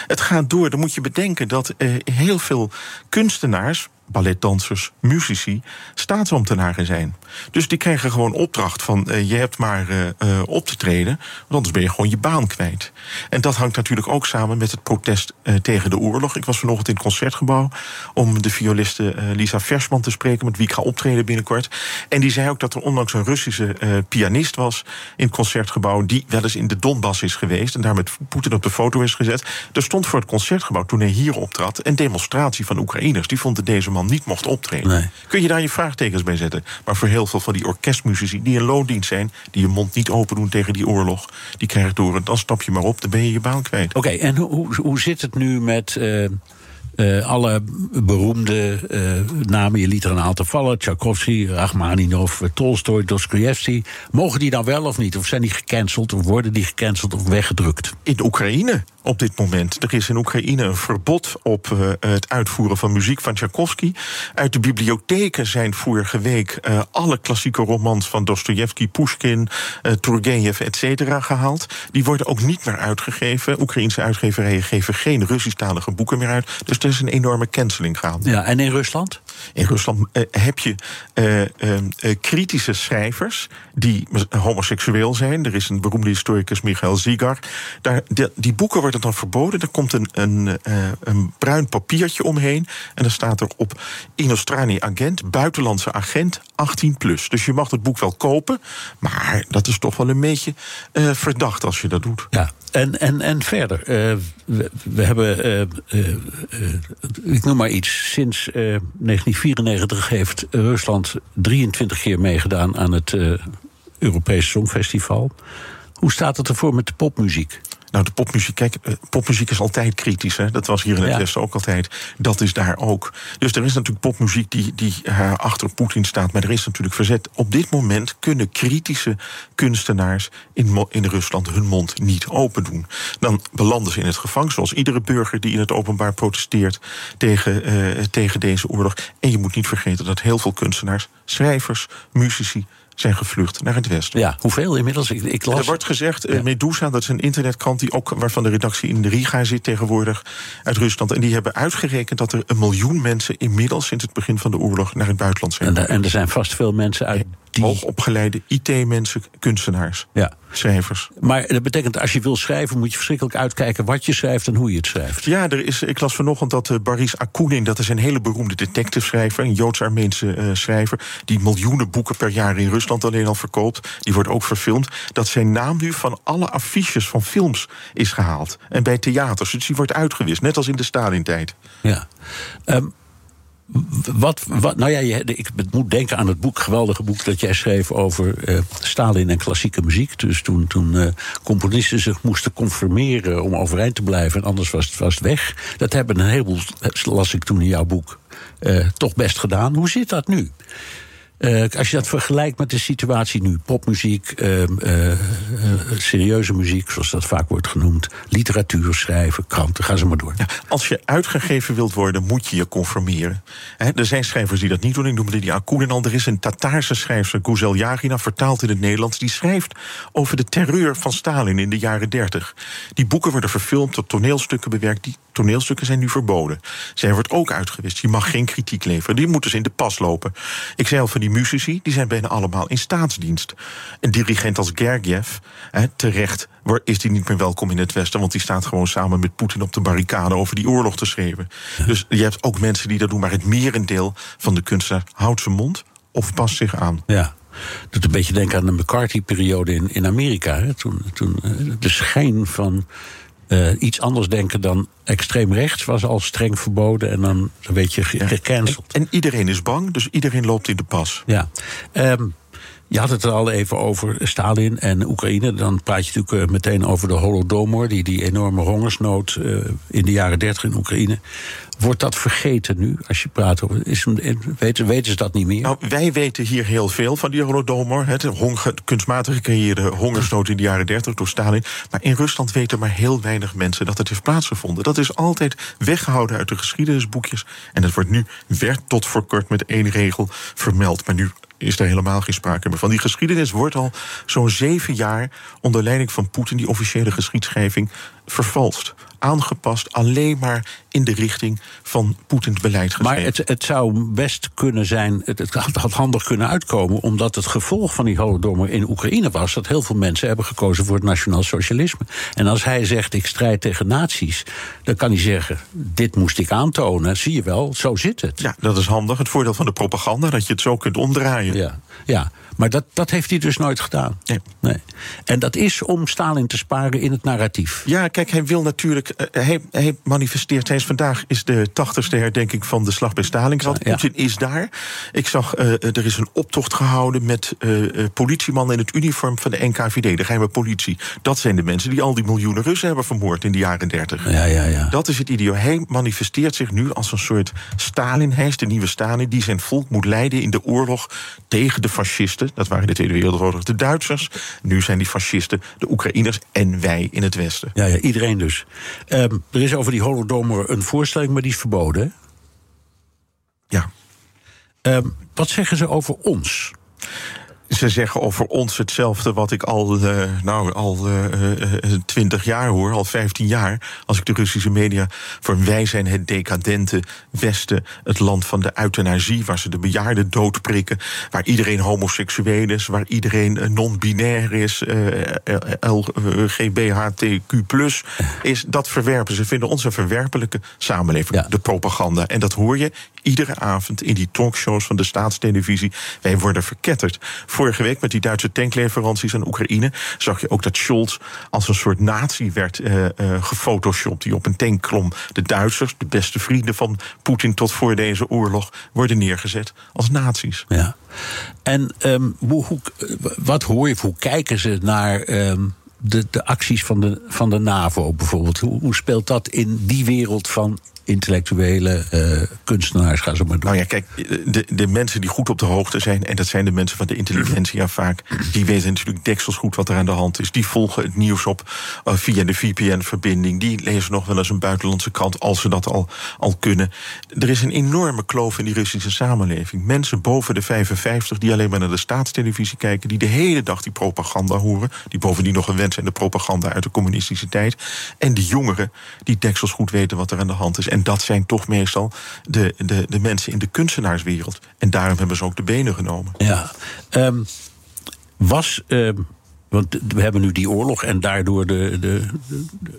Het gaat door. Dan moet je bedenken dat eh, heel veel kunstenaars balletdansers, muzici, staatsambtenaren zijn. Dus die krijgen gewoon opdracht van uh, je hebt maar uh, uh, op te treden, want anders ben je gewoon je baan kwijt. En dat hangt natuurlijk ook samen met het protest tegen de oorlog. Ik was vanochtend in het concertgebouw om de violiste Lisa Versman te spreken, met wie ik ga optreden binnenkort. En die zei ook dat er onlangs een Russische pianist was in het concertgebouw die wel eens in de Donbass is geweest en daar met Poetin op de foto is gezet. Er stond voor het concertgebouw toen hij hier optrad een demonstratie van Oekraïners. Die vonden deze niet mocht optreden. Nee. Kun je daar je vraagtekens bij zetten? Maar voor heel veel van die orkestmuzici die in loondienst zijn, die je mond niet open doen tegen die oorlog, die krijgen door. Dan stap je maar op, dan ben je je baan kwijt. Oké, en hoe, hoe zit het nu met. Uh Uh, alle beroemde uh, namen, je liet er een aantal vallen: Tchaikovsky, Rachmaninov, Tolstoy, Dostoevsky. Mogen die dan wel of niet? Of zijn die gecanceld, of worden die gecanceld of weggedrukt? In Oekraïne op dit moment. Er is in Oekraïne een verbod op uh, het uitvoeren van muziek van Tchaikovsky. Uit de bibliotheken zijn vorige week alle klassieke romans van Dostoevsky, Pushkin, uh, Turgenev, et cetera gehaald. Die worden ook niet meer uitgegeven. Oekraïnse uitgeverijen geven geen Russisch-talige boeken meer uit. Dus is een enorme canceling gaande. Ja, en in Rusland? In Rusland heb je kritische schrijvers die homoseksueel zijn. Er is een beroemde historicus, Michael Zigar. Daar, die, boeken worden dan verboden. Er komt een, een, een bruin papiertje omheen. En dan staat er op Inostrani agent, buitenlandse agent, 18 plus. Dus je mag het boek wel kopen. Maar dat is toch wel een beetje verdacht als je dat doet. Ja, en, en, en verder. We, hebben, ik noem maar iets. Sinds 1994 heeft Rusland 23 keer meegedaan aan het Europees Songfestival. Hoe staat het ervoor met de popmuziek? Nou, de popmuziek, kijk, eh, popmuziek is altijd kritisch. Hè? Dat was hier in het ja. Westen ook altijd. Dat is daar ook. Dus er is natuurlijk popmuziek die, die uh, achter Poetin staat. Maar er is natuurlijk verzet. Op dit moment kunnen kritische kunstenaars in, in Rusland hun mond niet open doen. Dan belanden ze in het gevangen, zoals iedere burger die in het openbaar protesteert tegen, uh, tegen deze oorlog. En je moet niet vergeten dat heel veel kunstenaars, schrijvers, muzici, zijn gevlucht naar het westen. Ja, hoeveel inmiddels? Ik, ik las... Er wordt gezegd, ja. Medusa, dat is een internetkrant... Die ook, waarvan de redactie in Riga zit tegenwoordig, uit Rusland. En die hebben uitgerekend dat er een miljoen mensen... inmiddels sinds het begin van de oorlog naar het buitenland zijn. En, en er zijn vast veel mensen uit. Hoogopgeleide IT-mensen, kunstenaars, ja. schrijvers. Maar dat betekent, als je wil schrijven... moet je verschrikkelijk uitkijken wat je schrijft en hoe je het schrijft. Ja, er is, ik las vanochtend dat uh, Baris Akunin... dat is een hele beroemde detective-schrijver... een Joods-Armeense uh, schrijver... die miljoenen boeken per jaar in Rusland alleen al verkoopt. Die wordt ook verfilmd. Dat zijn naam nu van alle affiches van films is gehaald. En bij theaters. Dus die wordt uitgewist, net als in de Stalin-tijd. Ja. Um, wat, nou ja, je, ik moet denken aan het boek, geweldige boek dat jij schreef over uh, Stalin en klassieke muziek. Dus toen, toen uh, componisten zich moesten conformeren om overeind te blijven, en anders was het, was weg. Dat hebben een heleboel, las ik toen in jouw boek, toch best gedaan. Hoe zit dat nu? Uh, als je dat vergelijkt met de situatie nu, popmuziek, uh, uh, serieuze muziek, zoals dat vaak wordt genoemd, literatuur schrijven, kranten, ga ze maar door. Als je uitgegeven wilt worden, moet je je conformeren. Er zijn schrijvers die dat niet doen. Ik noemde die Akunin al. Er is een Tataarse schrijver, Guzel Yagina, vertaald in het Nederlands, die schrijft over de terreur van Stalin in de jaren dertig. Die boeken worden verfilmd, tot toneelstukken bewerkt. Die toneelstukken zijn nu verboden. Zij wordt ook uitgewist. Je mag geen kritiek leveren. Die moeten ze in de pas lopen. Ik zei al van die muzici, die zijn bijna allemaal in staatsdienst. Een dirigent als Gergiev, hè, terecht is die niet meer welkom in het Westen, want die staat gewoon samen met Poetin op de barricade over die oorlog te schreeuwen. Ja. Dus je hebt ook mensen die dat doen, maar het merendeel van de kunstenaar houdt zijn mond of past zich aan. Ja. doet een beetje denken aan de McCarthy-periode in, in Amerika. Hè? Toen, toen de schijn van uh, iets anders denken dan extreem rechts was al streng verboden en dan weet je gecanceld. En, en, iedereen is bang, dus iedereen loopt in de pas. Ja. Um, je had het er al even over Stalin en Oekraïne. Dan praat je natuurlijk meteen over de Holodomor, die, die enorme hongersnood uh, in de jaren 30 in Oekraïne. Wordt dat vergeten nu, als je praat over... Is, weten, weten ze dat niet meer? Nou, wij weten hier heel veel van die Holodomor. Het honger, kunstmatig gecreëerde hongersnood in de jaren 30 door Stalin. Maar in Rusland weten maar heel weinig mensen dat het heeft plaatsgevonden. Dat is altijd weggehouden uit de geschiedenisboekjes. En het wordt nu, werd tot voor kort met één regel vermeld. Maar nu is er helemaal geen sprake meer van. Die geschiedenis wordt al zo'n zeven jaar onder leiding van Poetin, die officiële geschiedschrijving, vervalst aangepast alleen maar in de richting van Poetins beleid geschreven. Maar het, het zou best kunnen zijn, het, het, had handig kunnen uitkomen... omdat het gevolg van die holodomor in Oekraïne was... dat heel veel mensen hebben gekozen voor het nationaal socialisme. En als hij zegt, ik strijd tegen nazi's... dan kan hij zeggen, dit moest ik aantonen. Zie je wel, zo zit het. Ja, dat is handig. Het voordeel van de propaganda, dat je het zo kunt omdraaien. Ja, ja. Maar dat, dat heeft hij dus nooit gedaan. Nee. nee. En dat is om Stalin te sparen in het narratief. Ja, kijk, hij wil natuurlijk. Uh, hij, hij, manifesteert. Hij is vandaag is de tachtigste herdenking van de slag bij Stalingrad. Ja, Poetin is daar. Ik zag, uh, er is een optocht gehouden met uh, politiemannen in het uniform van de NKVD, de geheime politie. Dat zijn de mensen die al die miljoenen Russen hebben vermoord in de jaren dertig. Ja, ja, ja. Dat is het idee. Hij manifesteert zich nu als een soort Stalin. Hij is de nieuwe Stalin die zijn volk moet leiden in de oorlog tegen de fascisten. Dat waren in de Tweede Wereldoorlog de Duitsers. Nu zijn die fascisten de Oekraïners en wij in het Westen. Ja, ja iedereen dus. Um, er is over die holodomor een voorstelling, maar die is verboden. Ja. Um, wat zeggen ze over ons? Ze zeggen over ons hetzelfde wat ik al, uh, nou, al twintig uh, jaar hoor, al 15 jaar. Als ik de Russische media voor wij zijn het decadente Westen, het land van de euthanasie, waar ze de bejaarden doodprikken, waar iedereen homoseksueel is, waar iedereen non-binair is, LGBTQ is. Dat verwerpen ze. vinden ons een verwerpelijke samenleving. Ja. De propaganda. En dat hoor je iedere avond in die talkshows van de staatstelevisie. Wij worden verketterd. Vorige week met die Duitse tankleveranties aan Oekraïne zag je ook dat Scholz als een soort nazi werd uh, gefotoshopt. Die op een tank klom. De Duitsers, de beste vrienden van Poetin tot voor deze oorlog, worden neergezet als nazi's. Ja. En um, hoe, wat hoor je, hoe kijken ze naar. Um de, de acties van de, van de NAVO bijvoorbeeld. Hoe, hoe speelt dat in die wereld van intellectuele uh, kunstenaars, ga zo maar doen. Nou ja, kijk, de, de mensen die goed op de hoogte zijn, en dat zijn de mensen van de intelligentia vaak, die weten natuurlijk deksels goed wat er aan de hand is. Die volgen het nieuws op uh, via de VPN-verbinding. Die lezen nog wel eens een buitenlandse krant, als ze dat al, al kunnen. Er is een enorme kloof in die Russische samenleving. Mensen boven de 55 die alleen maar naar de staatstelevisie kijken, die de hele dag die propaganda horen, die bovendien nog een wens zijn de propaganda uit de communistische tijd. En die jongeren die deksels goed weten wat er aan de hand is. Dat zijn toch meestal de, de, de mensen in de kunstenaarswereld. En daarom hebben ze ook de benen genomen. Ja. Um, was. Um, want we hebben nu die oorlog en daardoor de, de,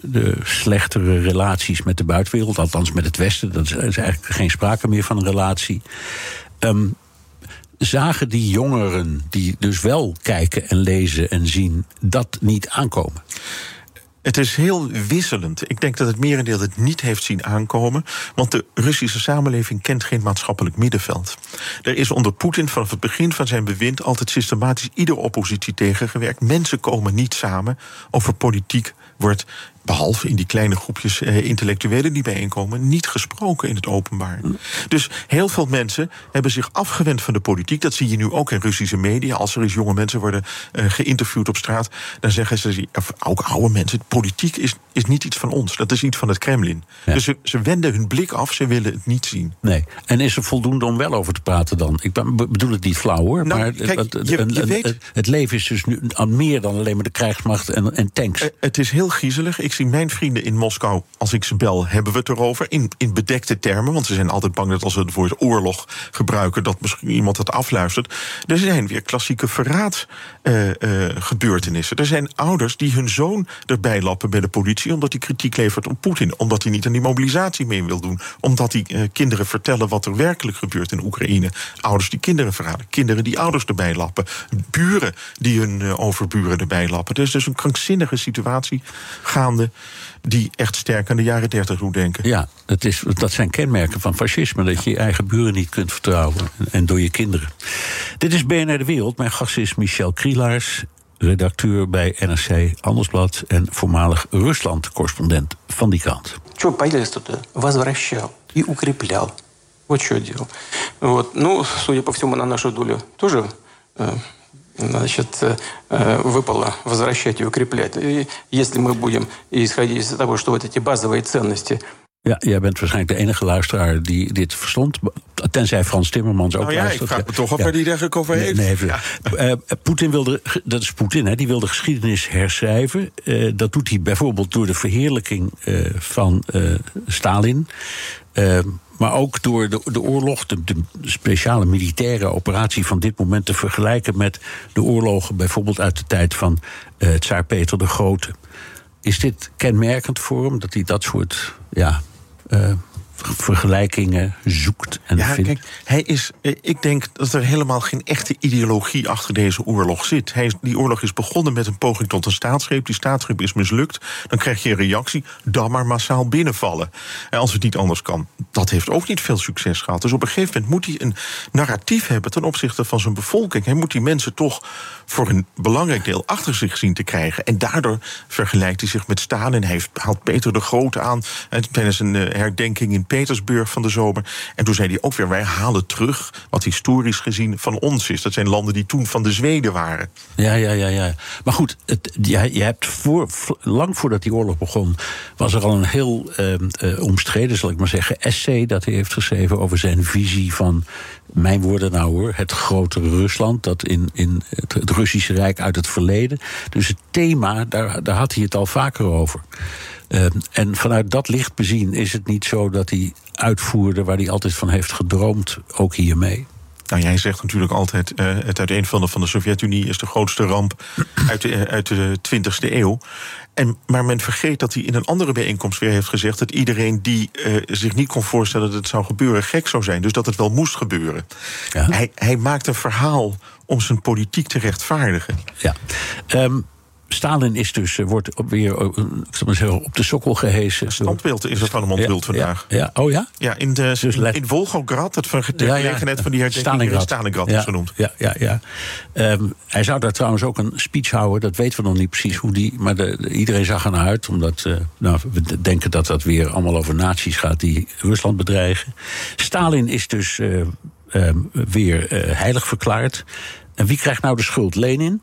de, slechtere relaties met de buitenwereld, althans met het Westen. Dat is eigenlijk geen sprake meer van een relatie. Um, zagen die jongeren, die dus wel kijken en lezen en zien, dat niet aankomen? Het is heel wisselend. Ik denk dat het merendeel het niet heeft zien aankomen. Want de Russische samenleving kent geen maatschappelijk middenveld. Er is onder Poetin vanaf het begin van zijn bewind altijd systematisch iedere oppositie tegengewerkt. Mensen komen niet samen. Over politiek wordt behalve in die kleine groepjes eh, intellectuelen die bijeenkomen, niet gesproken in het openbaar. Dus heel veel mensen hebben zich afgewend van de politiek. Dat zie je nu ook in Russische media. Als er eens jonge mensen worden uh, geïnterviewd op straat, dan zeggen ze, of ook oude mensen, politiek is, is niet iets van ons. Dat is iets van het Kremlin. Ja. Dus ze, ze wenden hun blik af, ze willen het niet zien. Nee. En is er voldoende om wel over te praten dan? Ik bedoel het niet flauw hoor. Nou, maar kijk, het, je, je weet... het, het, leven is dus nu meer dan alleen maar de krijgsmacht en, en tanks. Uh, het is heel griezelig. Ik mijn vrienden in Moskou, als ik ze bel, hebben we het erover. In, in bedekte termen, want ze zijn altijd bang dat als ze het woord oorlog gebruiken, dat misschien iemand het afluistert. Er zijn weer klassieke verraadgebeurtenissen. Uh, uh, er zijn ouders die hun zoon erbij lappen bij de politie, omdat hij kritiek levert op Poetin. Omdat hij niet aan die mobilisatie mee wil doen. Omdat die uh, kinderen vertellen wat er werkelijk gebeurt in Oekraïne. Ouders die kinderen verraden. Kinderen die ouders erbij lappen. Buren die hun overburen erbij lappen. Er is dus een krankzinnige situatie gaande die echt sterk aan de jaren dertig doet denken. Ja, dat, is, dat zijn kenmerken van fascisme. Dat je je eigen buren niet kunt vertrouwen. En door je kinderen. Dit is BNR De Wereld. Mijn gast is Michel Krielaars. Redacteur bij NRC Handelsblad. En voormalig Rusland-correspondent van die krant. Что появилось тут? Возвращал и укреплял. Вот что делал. Вот. Ну, судя по всему, на нашу долю тоже значит, выпало возвращать и укреплять. И если мы будем исходить из того, что вот эти basic ценности Ja, jij bent waarschijnlijk de enige luisteraar die dit verstond. Tenzij Frans Timmermans ook nou ja, luistert. Ik vraag me toch af ja. waar die daar over heeft. Nee, nee, ja. uh, Poetin wilde, dat is Poetin, hè, die wil de geschiedenis herschrijven. Uh, dat doet hij bijvoorbeeld door de verheerlijking uh, van Stalin. maar ook door de, de oorlog, de, speciale militaire operatie van dit moment te vergelijken met de oorlogen bijvoorbeeld uit de tijd van Tsaar Peter de Grote. Is dit kenmerkend voor hem dat hij dat soort ja, uh, vergelijkingen zoekt en ja, vindt. kijk, hij is, eh, ik denk dat er helemaal geen echte ideologie achter deze oorlog zit. Hij is, die oorlog is begonnen met een poging tot een staatsgreep. Die staatsgreep is mislukt. Dan krijg je een reactie, dan maar massaal binnenvallen. En als het niet anders kan, dat heeft ook niet veel succes gehad. Dus op een gegeven moment moet hij een narratief hebben ten opzichte van zijn bevolking. Hij moet die mensen toch voor een belangrijk deel achter zich zien te krijgen. En daardoor vergelijkt hij zich met Stalin. Hij heeft- haalt Peter de Grote aan tijdens een eh, herdenking in Petersburg van de zomer. En toen zei hij ook weer: wij halen terug wat historisch gezien van ons is. Dat zijn landen die toen van de Zweden waren. Ja, ja, ja, ja. Maar goed, het, je, hebt voor, lang voordat die oorlog begon, was er al een heel ehm, eh, omstreden, zal ik maar zeggen, essay dat hij heeft geschreven over zijn visie van, mijn woorden nou hoor, het grotere Rusland, dat in, in het, het Russische Rijk uit het verleden. Dus het thema, daar, daar had hij het al vaker over. Ehm, en vanuit dat licht bezien is het niet zo dat hij uitvoerde waar hij altijd van heeft gedroomd, ook hiermee. Nou, jij zegt natuurlijk altijd: eh, het uiteenvallen van de Sovjet-Unie is de grootste ramp uit de, eh, uit de 20e eeuw. En, maar men vergeet dat hij in een andere bijeenkomst weer heeft gezegd dat iedereen die eh, zich niet kon voorstellen dat het zou gebeuren, gek zou zijn. Dus dat het wel moest gebeuren. Hij, hij maakt een verhaal om zijn politiek te rechtvaardigen. Ja. Ehm, Stalin is dus, eh, wordt op weer eh, ik zal maar zeggen, op de sokkel gehesen. Standbeeld is van hem onthuld Ja, vandaag. Ja, ja. Oh ja? Ja, in, de, in Volgograd, dat van ter gelegenheid van die herdenking in Stalingrad is genoemd. Ja, ja, ja. Ehm, hij zou daar trouwens ook een speech houden. Dat weten we nog niet precies hoe die. Maar de, de- iedereen zag er naar uit. Omdat eh, nou, we denken dat dat weer allemaal over naties gaat die Rusland bedreigen. Stalin is dus eh, ehm, weer heilig verklaard. En wie krijgt nou de schuld? Lenin?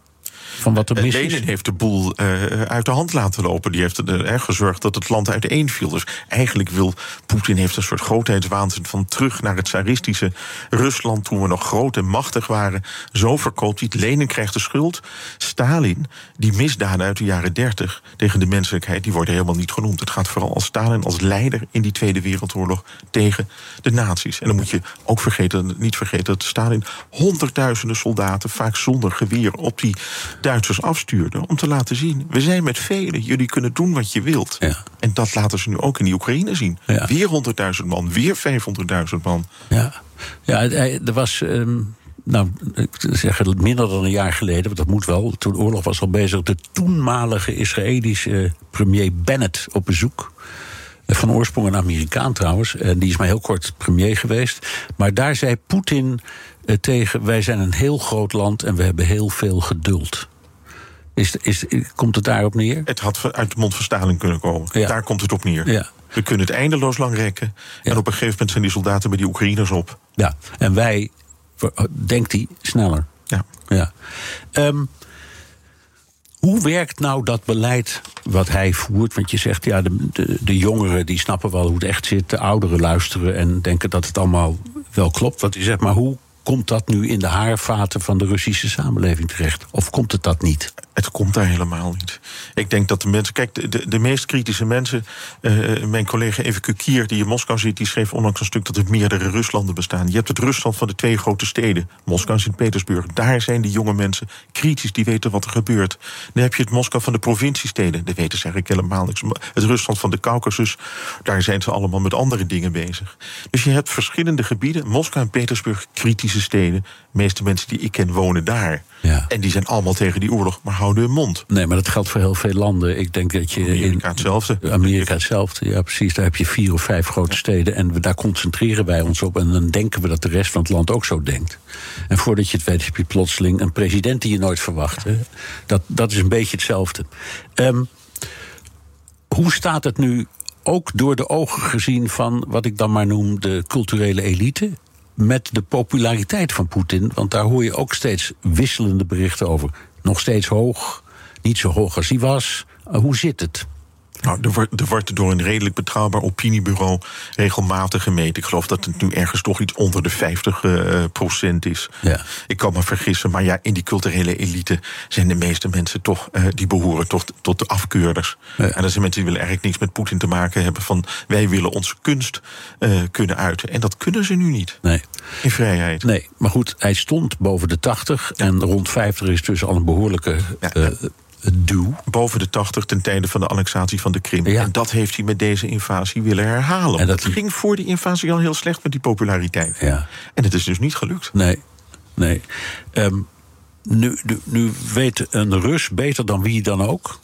Van wat er Eh, mis is? Lenin heeft de boel eh, uit de hand laten lopen. Die heeft er eh, gezorgd dat het land uiteenviel. Dus eigenlijk wil Poetin heeft een soort grootheidswaanzin van terug naar het tsaristische Rusland toen we nog groot en machtig waren. Zo verkoopt hij het. Lenin krijgt de schuld. Stalin, die misdaden uit de jaren 30 tegen de menselijkheid, die worden helemaal niet genoemd. Het gaat vooral als Stalin als leider in die Tweede Wereldoorlog tegen de nazi's. En dan moet je ook vergeten, niet vergeten dat Stalin honderdduizenden soldaten, vaak zonder geweer, op die Duitsers afstuurde. Om te laten zien: we zijn met velen, jullie kunnen doen wat je wilt. En dat laten ze nu ook in die Oekraïne zien. Weer 100.000 man, weer 500.000 man. Ja, ja er was. ehm, nou, ik zeg het minder dan een jaar geleden, want dat moet wel. Toen de oorlog was al bezig. De toenmalige Israëlische eh, premier Bennett op bezoek. Eh, Van oorsprong een Amerikaan trouwens. En die is maar heel kort premier geweest. Maar daar zei Poetin eh, tegen: Wij zijn een heel groot land en we hebben heel veel geduld. Is, is, komt het daarop neer? Het had uit de mond van Stalin kunnen komen. Daar komt het op neer. Ja. We kunnen het eindeloos lang rekken. En op een gegeven moment zijn die soldaten bij die Oekraïners op. Ja, en wij, denkt hij, sneller. Ja. ja. Ehm, hoe werkt nou dat beleid wat hij voert? Want je zegt, ja, de, de, de jongeren die snappen wel hoe het echt zit. De ouderen luisteren en denken dat het allemaal wel klopt. Wat hij zegt, maar hoe komt dat nu in de haarvaten van de Russische samenleving terecht? Of komt het dat niet? Het komt daar helemaal niet. Ik denk dat de mensen. Kijk, de, de, de meest kritische mensen. eh, mijn collega Even Kukier, die in Moskou zit, die schreef onlangs een stuk dat er meerdere Ruslanden bestaan. Je hebt het Rusland van de twee grote steden, Moskou en Sint-Petersburg. Daar zijn die jonge mensen kritisch, die weten wat er gebeurt. Dan heb je het Moskou van de provinciesteden, daar weten ze eigenlijk helemaal niks. Het Rusland van de Caucasus, daar zijn ze allemaal met andere dingen bezig. Dus je hebt verschillende gebieden, Moskou en Petersburg, kritische steden. De meeste mensen die ik ken wonen daar. Ja. En die zijn allemaal tegen die oorlog, maar hun mond. Nee, maar dat geldt voor heel veel landen. Ik denk dat je. Amerika hetzelfde. Amerika hetzelfde, ja, precies. Daar heb je vier of vijf grote steden. En we, daar concentreren wij ons op. En dan denken we dat de rest van het land ook zo denkt. En voordat je het weet, heb je plotseling een president die je nooit verwacht. Hè. Dat, dat is een beetje hetzelfde. Ehm, hoe staat het nu, ook door de ogen gezien van wat ik dan maar noem de culturele elite? Met de populariteit van Poetin. Want daar hoor je ook steeds wisselende berichten over. Nog steeds hoog, niet zo hoog als hij was. Uh, hoe zit het? Nou, er wordt, er wordt door een redelijk betrouwbaar opiniebureau regelmatig gemeten. Ik geloof dat het nu ergens toch iets onder de 50 eh, procent is. Ja. Ik kan me vergissen, maar ja, in die culturele elite zijn de meeste mensen toch, eh, die behoren tot, tot de afkeurders. En dat zijn mensen die willen eigenlijk niks met Poetin te maken hebben. Van wij willen onze kunst eh, kunnen uiten. En dat kunnen ze nu niet. Nee. In vrijheid. Nee, maar goed, hij stond boven de 80 en rond 50 is dus al een behoorlijke. eh, doe. Boven de 80 ten tijde van de annexatie van de Krim. En dat heeft hij met deze invasie willen herhalen. En dat ging voor die invasie al heel slecht met die populariteit. Ja. En het is dus niet gelukt. Nee, nee. Ehm, nu, nu, nu weet een Rus beter dan wie dan ook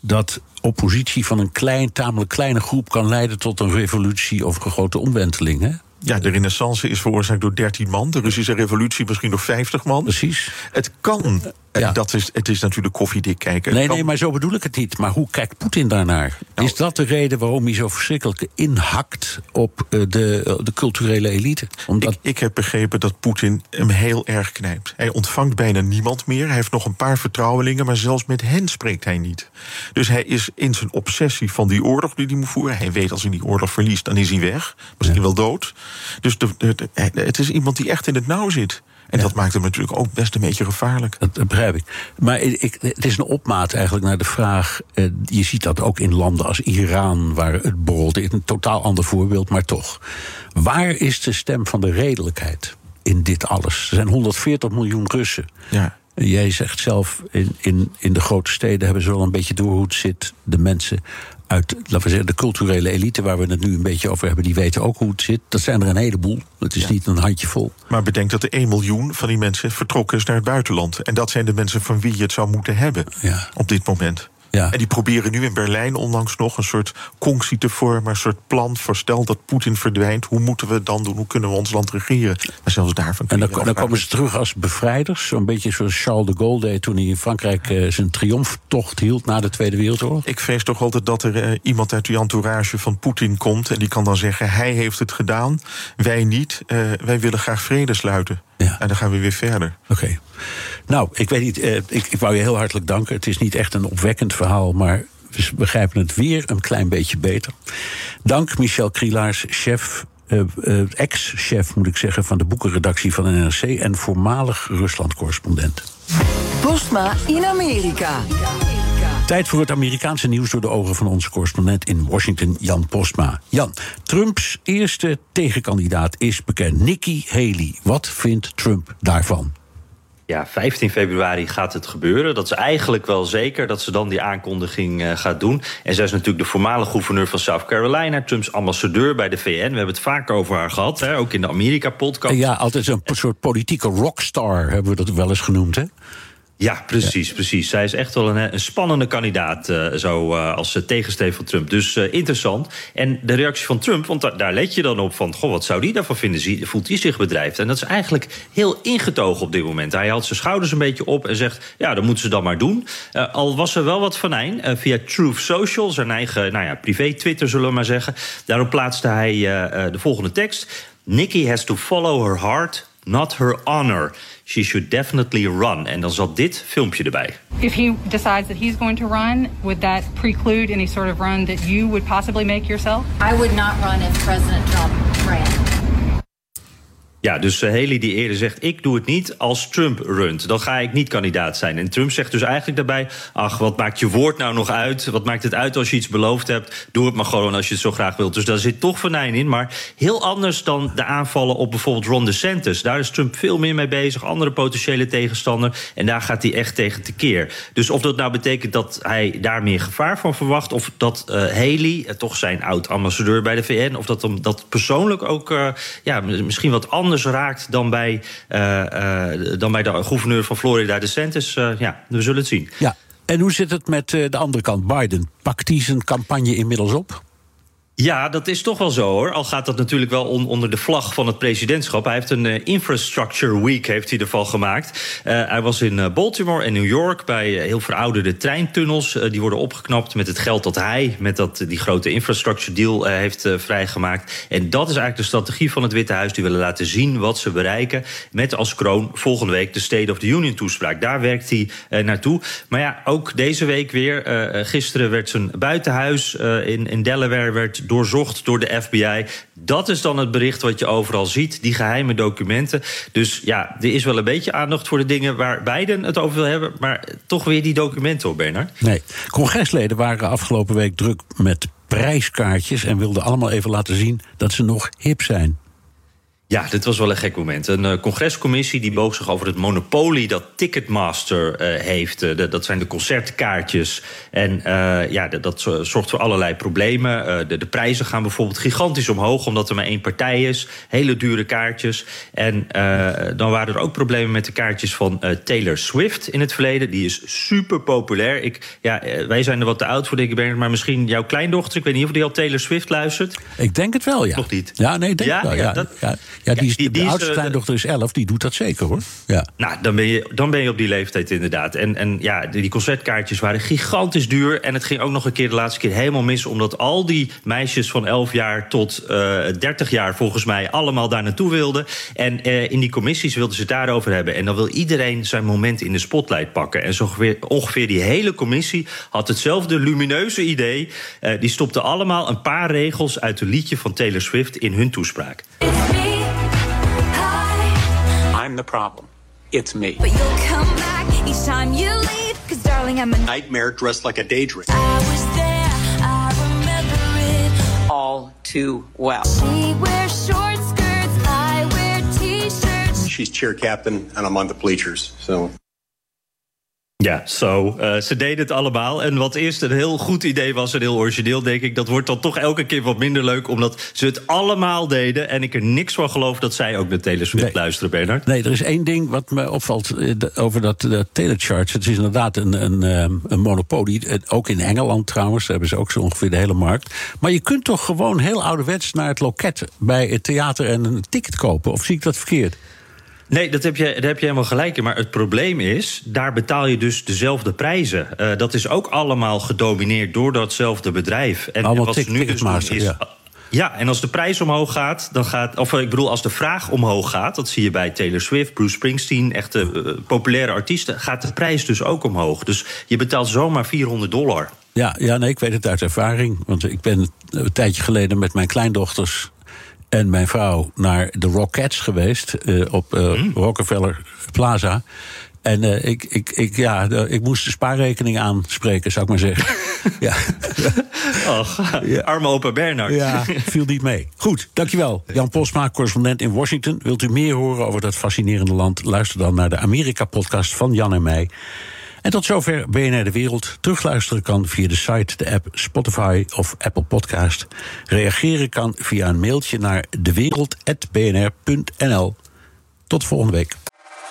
dat oppositie van een klein, tamelijk kleine groep kan leiden tot een revolutie of een grote omwenteling. Hè? Ja, de renaissance is veroorzaakt door 13 man. De Russische revolutie misschien door 50 man. Precies. Het kan. Ja. Dat is, het is natuurlijk koffiedik kijken. Nee, nee, maar zo bedoel ik het niet. Maar hoe kijkt Poetin daarnaar? Nou, is dat de reden waarom hij zo verschrikkelijk inhakt op eh, de, eh, de culturele elite? Omdat... Ik, ik heb begrepen dat Poetin hem heel erg knijpt. Hij ontvangt bijna niemand meer. Hij heeft nog een paar vertrouwelingen, maar zelfs met hen spreekt hij niet. Dus hij is in zijn obsessie van die oorlog die hij moet voeren. Hij weet als hij die oorlog verliest, dan is hij weg. Misschien wel dood. Dus de, de, het is iemand die echt in het nauw zit. En dat maakt hem natuurlijk ook best een beetje gevaarlijk. Dat begrijp ik. Maar ik, het is een opmaat eigenlijk naar de vraag. Eh, je ziet dat ook in landen als Iran, waar het borrelt. Een totaal ander voorbeeld, maar toch. Waar is de stem van de redelijkheid in dit alles? Er zijn 140 miljoen Russen. Ja. Jij zegt zelf, in, in, in de grote steden hebben ze wel een beetje door hoe het zit. De mensen uit laten we zeggen, de culturele elite waar we het nu een beetje over hebben, die weten ook hoe het zit. Dat zijn er een heleboel. Het is niet een handjevol. Maar bedenk dat er 1 miljoen van die mensen vertrokken is naar het buitenland. En dat zijn de mensen van wie je het zou moeten hebben ja. op dit moment. Ja. En die proberen nu in Berlijn onlangs nog een soort conctie te vormen, een soort plan. Voorstel dat Poetin verdwijnt. Hoe moeten we het dan doen? Hoe kunnen we ons land regeren? Maar zelfs daarvan. En dan, dan komen ze terug als bevrijders. Zo'n beetje zoals Charles de Gaulle deed toen hij in Frankrijk uh, zijn triomftocht hield na de Tweede Wereldoorlog. Ik vrees toch altijd dat er uh, iemand uit die entourage van Poetin komt. En die kan dan zeggen: hij heeft het gedaan, wij niet. Uh, wij willen graag vrede sluiten. Ja. En dan gaan we weer verder. Oké. Nou, ik weet niet, eh, ik, ik wou je heel hartelijk danken. Het is niet echt een opwekkend verhaal, maar we begrijpen het weer een klein beetje beter. Dank Michel Krielaars, chef uh, uh, ex-chef, moet ik zeggen, van de boekenredactie van de NRC en voormalig Rusland-correspondent. Postma in Amerika. Tijd voor het Amerikaanse nieuws door de ogen van onze correspondent in Washington, Jan Postma. Jan, Trumps eerste tegenkandidaat is bekend, Nikki Haley. Wat vindt Trump daarvan? Ja, 15 februari gaat het gebeuren. Dat is eigenlijk wel zeker dat ze dan die aankondiging uh, gaat doen. En zij is natuurlijk de voormalige gouverneur van South Carolina, Trumps ambassadeur bij de VN. We hebben het vaak over haar gehad, hè, ook in de Amerika-podcast. Ja, altijd een soort politieke rockstar hebben we dat wel eens genoemd, hè? Ja, precies, ja. precies. Zij is echt wel een, een spannende kandidaat, uh, zo uh, als tegensteven van Trump. Dus uh, interessant. En de reactie van Trump, want da daar let je dan op van... goh, wat zou die daarvan vinden? Voelt hij zich bedreigd? En dat is eigenlijk heel ingetogen op dit moment. Hij haalt zijn schouders een beetje op en zegt... ja, dan moeten ze dat maar doen. al was er wel wat venijn via Truth Social... zijn eigen nou ja, privé-Twitter, zullen we maar zeggen. Daarop plaatste hij de volgende tekst... Nikki has to follow her heart, not her honor. She should definitely run. En dan zat dit filmpje erbij. If he decides that he's going to run, would that preclude any sort of run that you would possibly make yourself? I would not run if President Trump ran. Ja, dus uh, Haley die eerder zegt, ik doe het niet als Trump runt. Dan ga ik niet kandidaat zijn. En Trump zegt dus eigenlijk daarbij... ach, wat maakt je woord nou nog uit? Wat maakt het uit als je iets beloofd hebt? Doe het maar gewoon als je het zo graag wilt. Dus daar zit toch venijn in. Maar heel anders dan de aanvallen op bijvoorbeeld Ron DeSantis. Daar is Trump veel meer mee bezig. Andere potentiële tegenstander. En daar gaat hij echt tegen tekeer. Dus of dat nou betekent dat hij daar meer gevaar van verwacht... of dat uh, Haley, uh, toch zijn oud-ambassadeur bij de VN... of dat hem dat persoonlijk ook ja, misschien wat anders anders raakt dan bij, uh, uh, dan bij de gouverneur van Florida, DeSantis. Uh, ja, we zullen het zien. Ja. En hoe zit het met de andere kant, Biden? Pakt hij zijn campagne inmiddels op? Ja, dat is toch wel zo hoor. Al gaat dat natuurlijk wel on, onder de vlag van het presidentschap. Hij heeft een uh, Infrastructure Week heeft hij ervan gemaakt. Uh, hij was in uh, Baltimore en New York bij heel verouderde treintunnels. die worden opgeknapt met het geld dat hij met dat, die grote infrastructure deal heeft vrijgemaakt. En dat is eigenlijk de strategie van het Witte Huis. Die willen laten zien wat ze bereiken. Met als kroon volgende week de State of the Union toespraak. Daar werkt hij naartoe. Maar ja, ook deze week weer. gisteren werd zijn buitenhuis in, in Delaware werd doorzocht door de FBI. Dat is dan het bericht wat je overal ziet, die geheime documenten. Dus ja, er is wel een beetje aandacht voor de dingen waar Biden het over wil hebben, maar toch weer die documenten op, Bernard. Nee, congresleden waren afgelopen week druk met prijskaartjes en wilden allemaal even laten zien dat ze nog hip zijn. Ja, dit was wel een gek moment. Een uh, congrescommissie die boog zich over het monopolie dat Ticketmaster uh, heeft. Uh, de, dat zijn de concertkaartjes. En ja, dat, dat, zorgt voor allerlei problemen. De, de, prijzen gaan bijvoorbeeld gigantisch omhoog, omdat er maar één partij is. Hele dure kaartjes. En dan waren er ook problemen met de kaartjes van Taylor Swift in het verleden. Die is super populair. Ik, ja, wij zijn er wat te oud voor, denk ik, maar misschien jouw kleindochter. Ik weet niet of die al Taylor Swift luistert. Ik denk het wel, ja. Nog niet? Ja, nee, denk ja, wel. Ja, dat, ja. Ja, die, is, die, die de oudste kleindochter is 11, die doet dat zeker hoor. Ja. Nou, dan ben, je, dan ben je op die leeftijd inderdaad. En, en ja, die concertkaartjes waren gigantisch duur. En het ging ook nog een keer de laatste keer helemaal mis. Omdat al die meisjes van 11 jaar tot uh, 30 jaar volgens mij allemaal daar naartoe wilden. En uh, in die commissies wilden ze het daarover hebben. En dan wil iedereen zijn moment in de spotlight pakken. En zo ongeveer, ongeveer die hele commissie had hetzelfde lumineuze idee. Uh, die stopte allemaal een paar regels uit een liedje van Taylor Swift in hun toespraak. I'm the problem. It's me. But you'll come back each time you leave. Cause darling, I'm a nightmare dressed like a daydream. I was there, I remember it all too well. She wears short skirts, I wear t-shirts. She's cheer captain and I'm on the bleachers, so Ja, zo. Uh, ze deden het allemaal. En wat eerst een heel goed idee was, een heel origineel, denk ik... dat wordt dan toch elke keer wat minder leuk... omdat ze het allemaal deden. En ik er niks van geloof dat zij ook naar Taylor Swift nee. luisteren, Bernard. Nee, er is één ding wat me opvalt uh, over dat uh, Taylor Charts. Het is inderdaad een, een, een monopolie. ook in Engeland trouwens, daar hebben ze ook zo ongeveer de hele markt. Maar je kunt toch gewoon heel ouderwets naar het loket... bij het theater en een ticket kopen? Of zie ik dat verkeerd? Nee, dat heb je, daar heb je helemaal gelijk in. Maar het probleem is, daar betaal je dus dezelfde prijzen. Uh, dat is ook allemaal gedomineerd door datzelfde bedrijf. En, en wat ze nu dus doen is... Ja. Ja, en als de prijs omhoog gaat, dan gaat. Of ik bedoel, als de vraag omhoog gaat, dat zie je bij Taylor Swift, Bruce Springsteen, echte uh, populaire artiesten, gaat de prijs dus ook omhoog. Dus je betaalt zomaar 400 dollar. Ja, ja nee, ik weet het uit ervaring. Want ik ben een tijdje geleden met mijn kleindochters en mijn vrouw naar de Rockettes geweest uh, op uh, mm. Rockefeller Plaza. En uh, ik, ik, ik, ja, ik moest de spaarrekening aanspreken, zou ik maar zeggen. ja. Och, ja. arme opa Bernard. Ja, viel niet mee. Goed, dankjewel. Jan Posma, correspondent in Washington. Wilt u meer horen over dat fascinerende land? Luister dan naar de Amerika-podcast van Jan en mij. En tot zover BNR De Wereld. Terugluisteren kan via de site, de app Spotify of Apple Podcast. Reageren kan via een mailtje naar dewereld.bnr.nl. Tot volgende week.